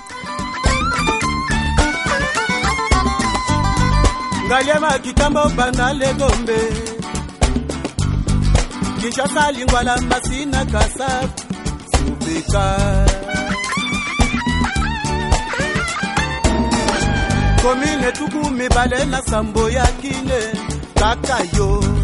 ngaliema kitambo bana legombe kinshasa lingwala masina kasa. Supika komine tuku mibale na sambo ya kine. Kaka yo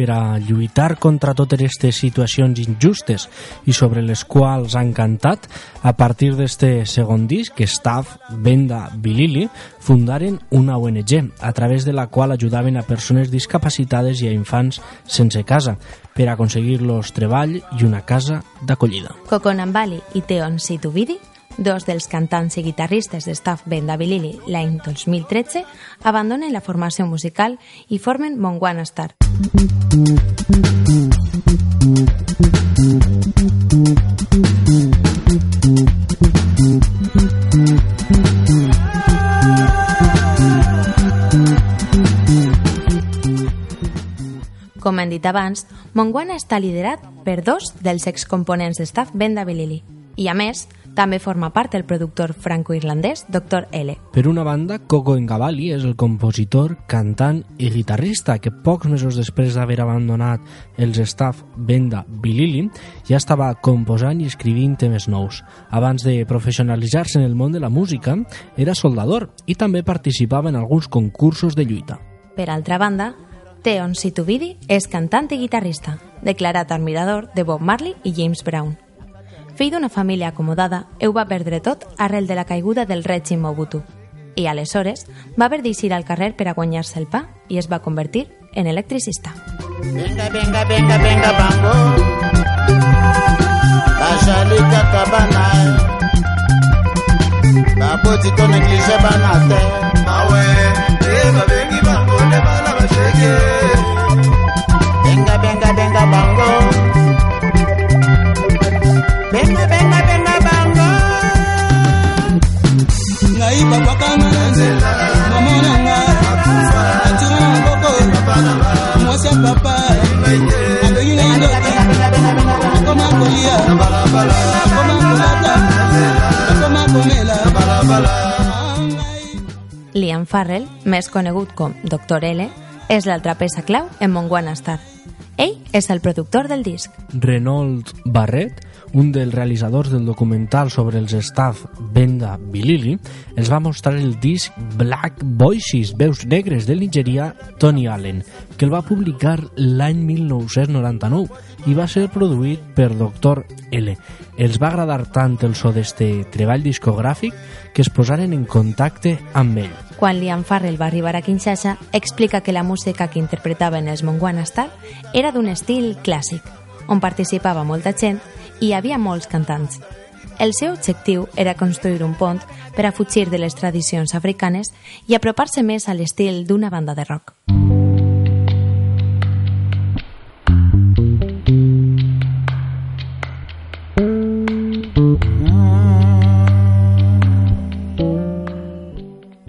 per a lluitar contra totes aquestes situacions injustes i sobre les quals han cantat, a partir d'este segon disc, Staff, Venda, Bilili, fundaren una ONG, a través de la qual ajudaven a persones discapacitades i a infants sense casa, per aconseguir-los treball i una casa d'acollida. Kokonambali i Teon Situvidi, dos dels cantants i guitarristes de Staff Benda Bilili l'any 2013, abandonen la formació musical i formen Mongwana Star. Com hem dit abans, Mongwana està liderat per dos dels excomponents de Staff Benda Bilili i, a més, també forma part el productor franco-irlandès Dr. L. Per una banda, Coco Ngabali és el compositor, cantant i guitarrista que pocs mesos després d'haver abandonat els staff Benda Bilili ja estava composant i escrivint temes nous. Abans de professionalitzar-se en el món de la música, era soldador i també participava en alguns concursos de lluita. Per altra banda, Teon Situvidi és cantant i guitarrista, declarat admirador de Bob Marley i James Brown. Fill d'una família acomodada, ell va perdre tot arrel de la caiguda del règim Mobutu. I aleshores va haver d'eixir al carrer per a guanyar-se el pa i es va convertir en electricista. benga benga benga benga bango bazali kaka bana baboti to neglige bana te awe babengi bango nde bana bashege benga benga benga bango benga benga benga bango ngai bakwakanga na nzela mama nanga atima maboko mwasi ya papa abengi ngai ndoki akoma kolia akoma kolata akoma komela Liam Farrell, més conegut com Dr. L, és l'altra peça clau en Mongwana Star. Ell és el productor del disc. Reynold Barrett un dels realitzadors del documental sobre els staff Benda Bilili, els va mostrar el disc Black Voices, veus negres del nigerià Tony Allen, que el va publicar l'any 1999 i va ser produït per Dr. L. Els va agradar tant el so d'este treball discogràfic que es posaren en contacte amb ell. Quan Liam Farrell va arribar a Kinshasa, explica que la música que interpretaven els Mongwana Star era d'un estil clàssic, on participava molta gent hi havia molts cantants. El seu objectiu era construir un pont per a fugir de les tradicions africanes i apropar-se més a l'estil d'una banda de rock.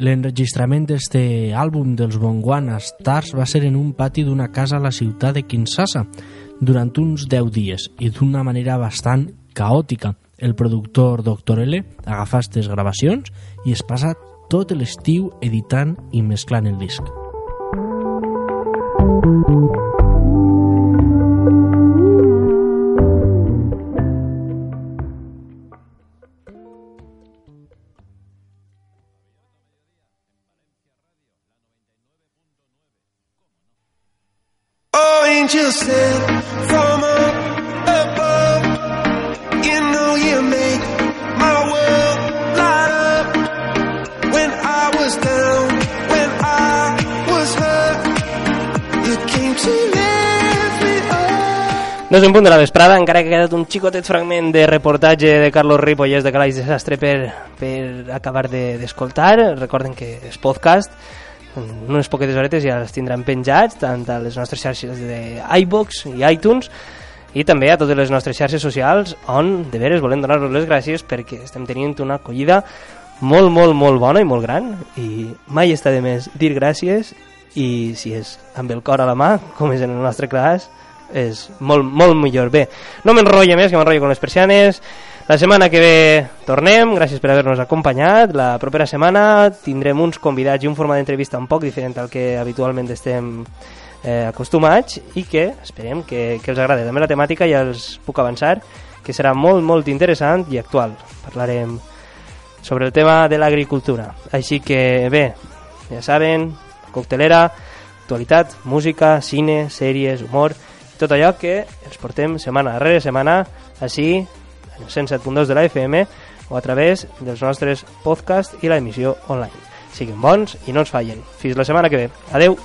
L'enregistrament d'este àlbum dels Bongwana Stars va ser en un pati d'una casa a la ciutat de Kinshasa durant uns 10 dies i d'una manera bastant caòtica. El productor Dr. L agafà aquestes gravacions i es passa tot l'estiu editant i mesclant el disc. Oh, angels sent from above. You know you make my world light up. When I was down, when I was hurt, you came to lift me up. No és un punt de la vesprada, encara que ha quedat un xicotet fragment de reportatge de Carlos Ripollès de Calaix Desastre per, per acabar de- d'escoltar. De, Recorden que és podcast, en unes poquetes horetes ja els tindran penjats, tant a les nostres xarxes de iVox i iTunes, i també a totes les nostres xarxes socials, on de veres volem donar-vos les gràcies perquè estem tenint una acollida molt, molt, molt bona i molt gran, i mai està de més dir gràcies, i si és amb el cor a la mà, com és en el nostre cas, és molt, molt millor. Bé, no m'enrotllo més, que m'enrotllo con les persianes. La setmana que ve tornem, gràcies per haver-nos acompanyat. La propera setmana tindrem uns convidats i un format d'entrevista un poc diferent al que habitualment estem eh, acostumats i que esperem que, que els agradi. També la temàtica ja els puc avançar, que serà molt, molt interessant i actual. Parlarem sobre el tema de l'agricultura. Així que bé, ja saben, coctelera, actualitat, música, cine, sèries, humor, tot allò que els portem setmana darrere setmana així, 107.2 de la FM o a través dels nostres podcasts i la emissió online. Siguin bons i no ens fallen. Fins la setmana que ve. Adeu!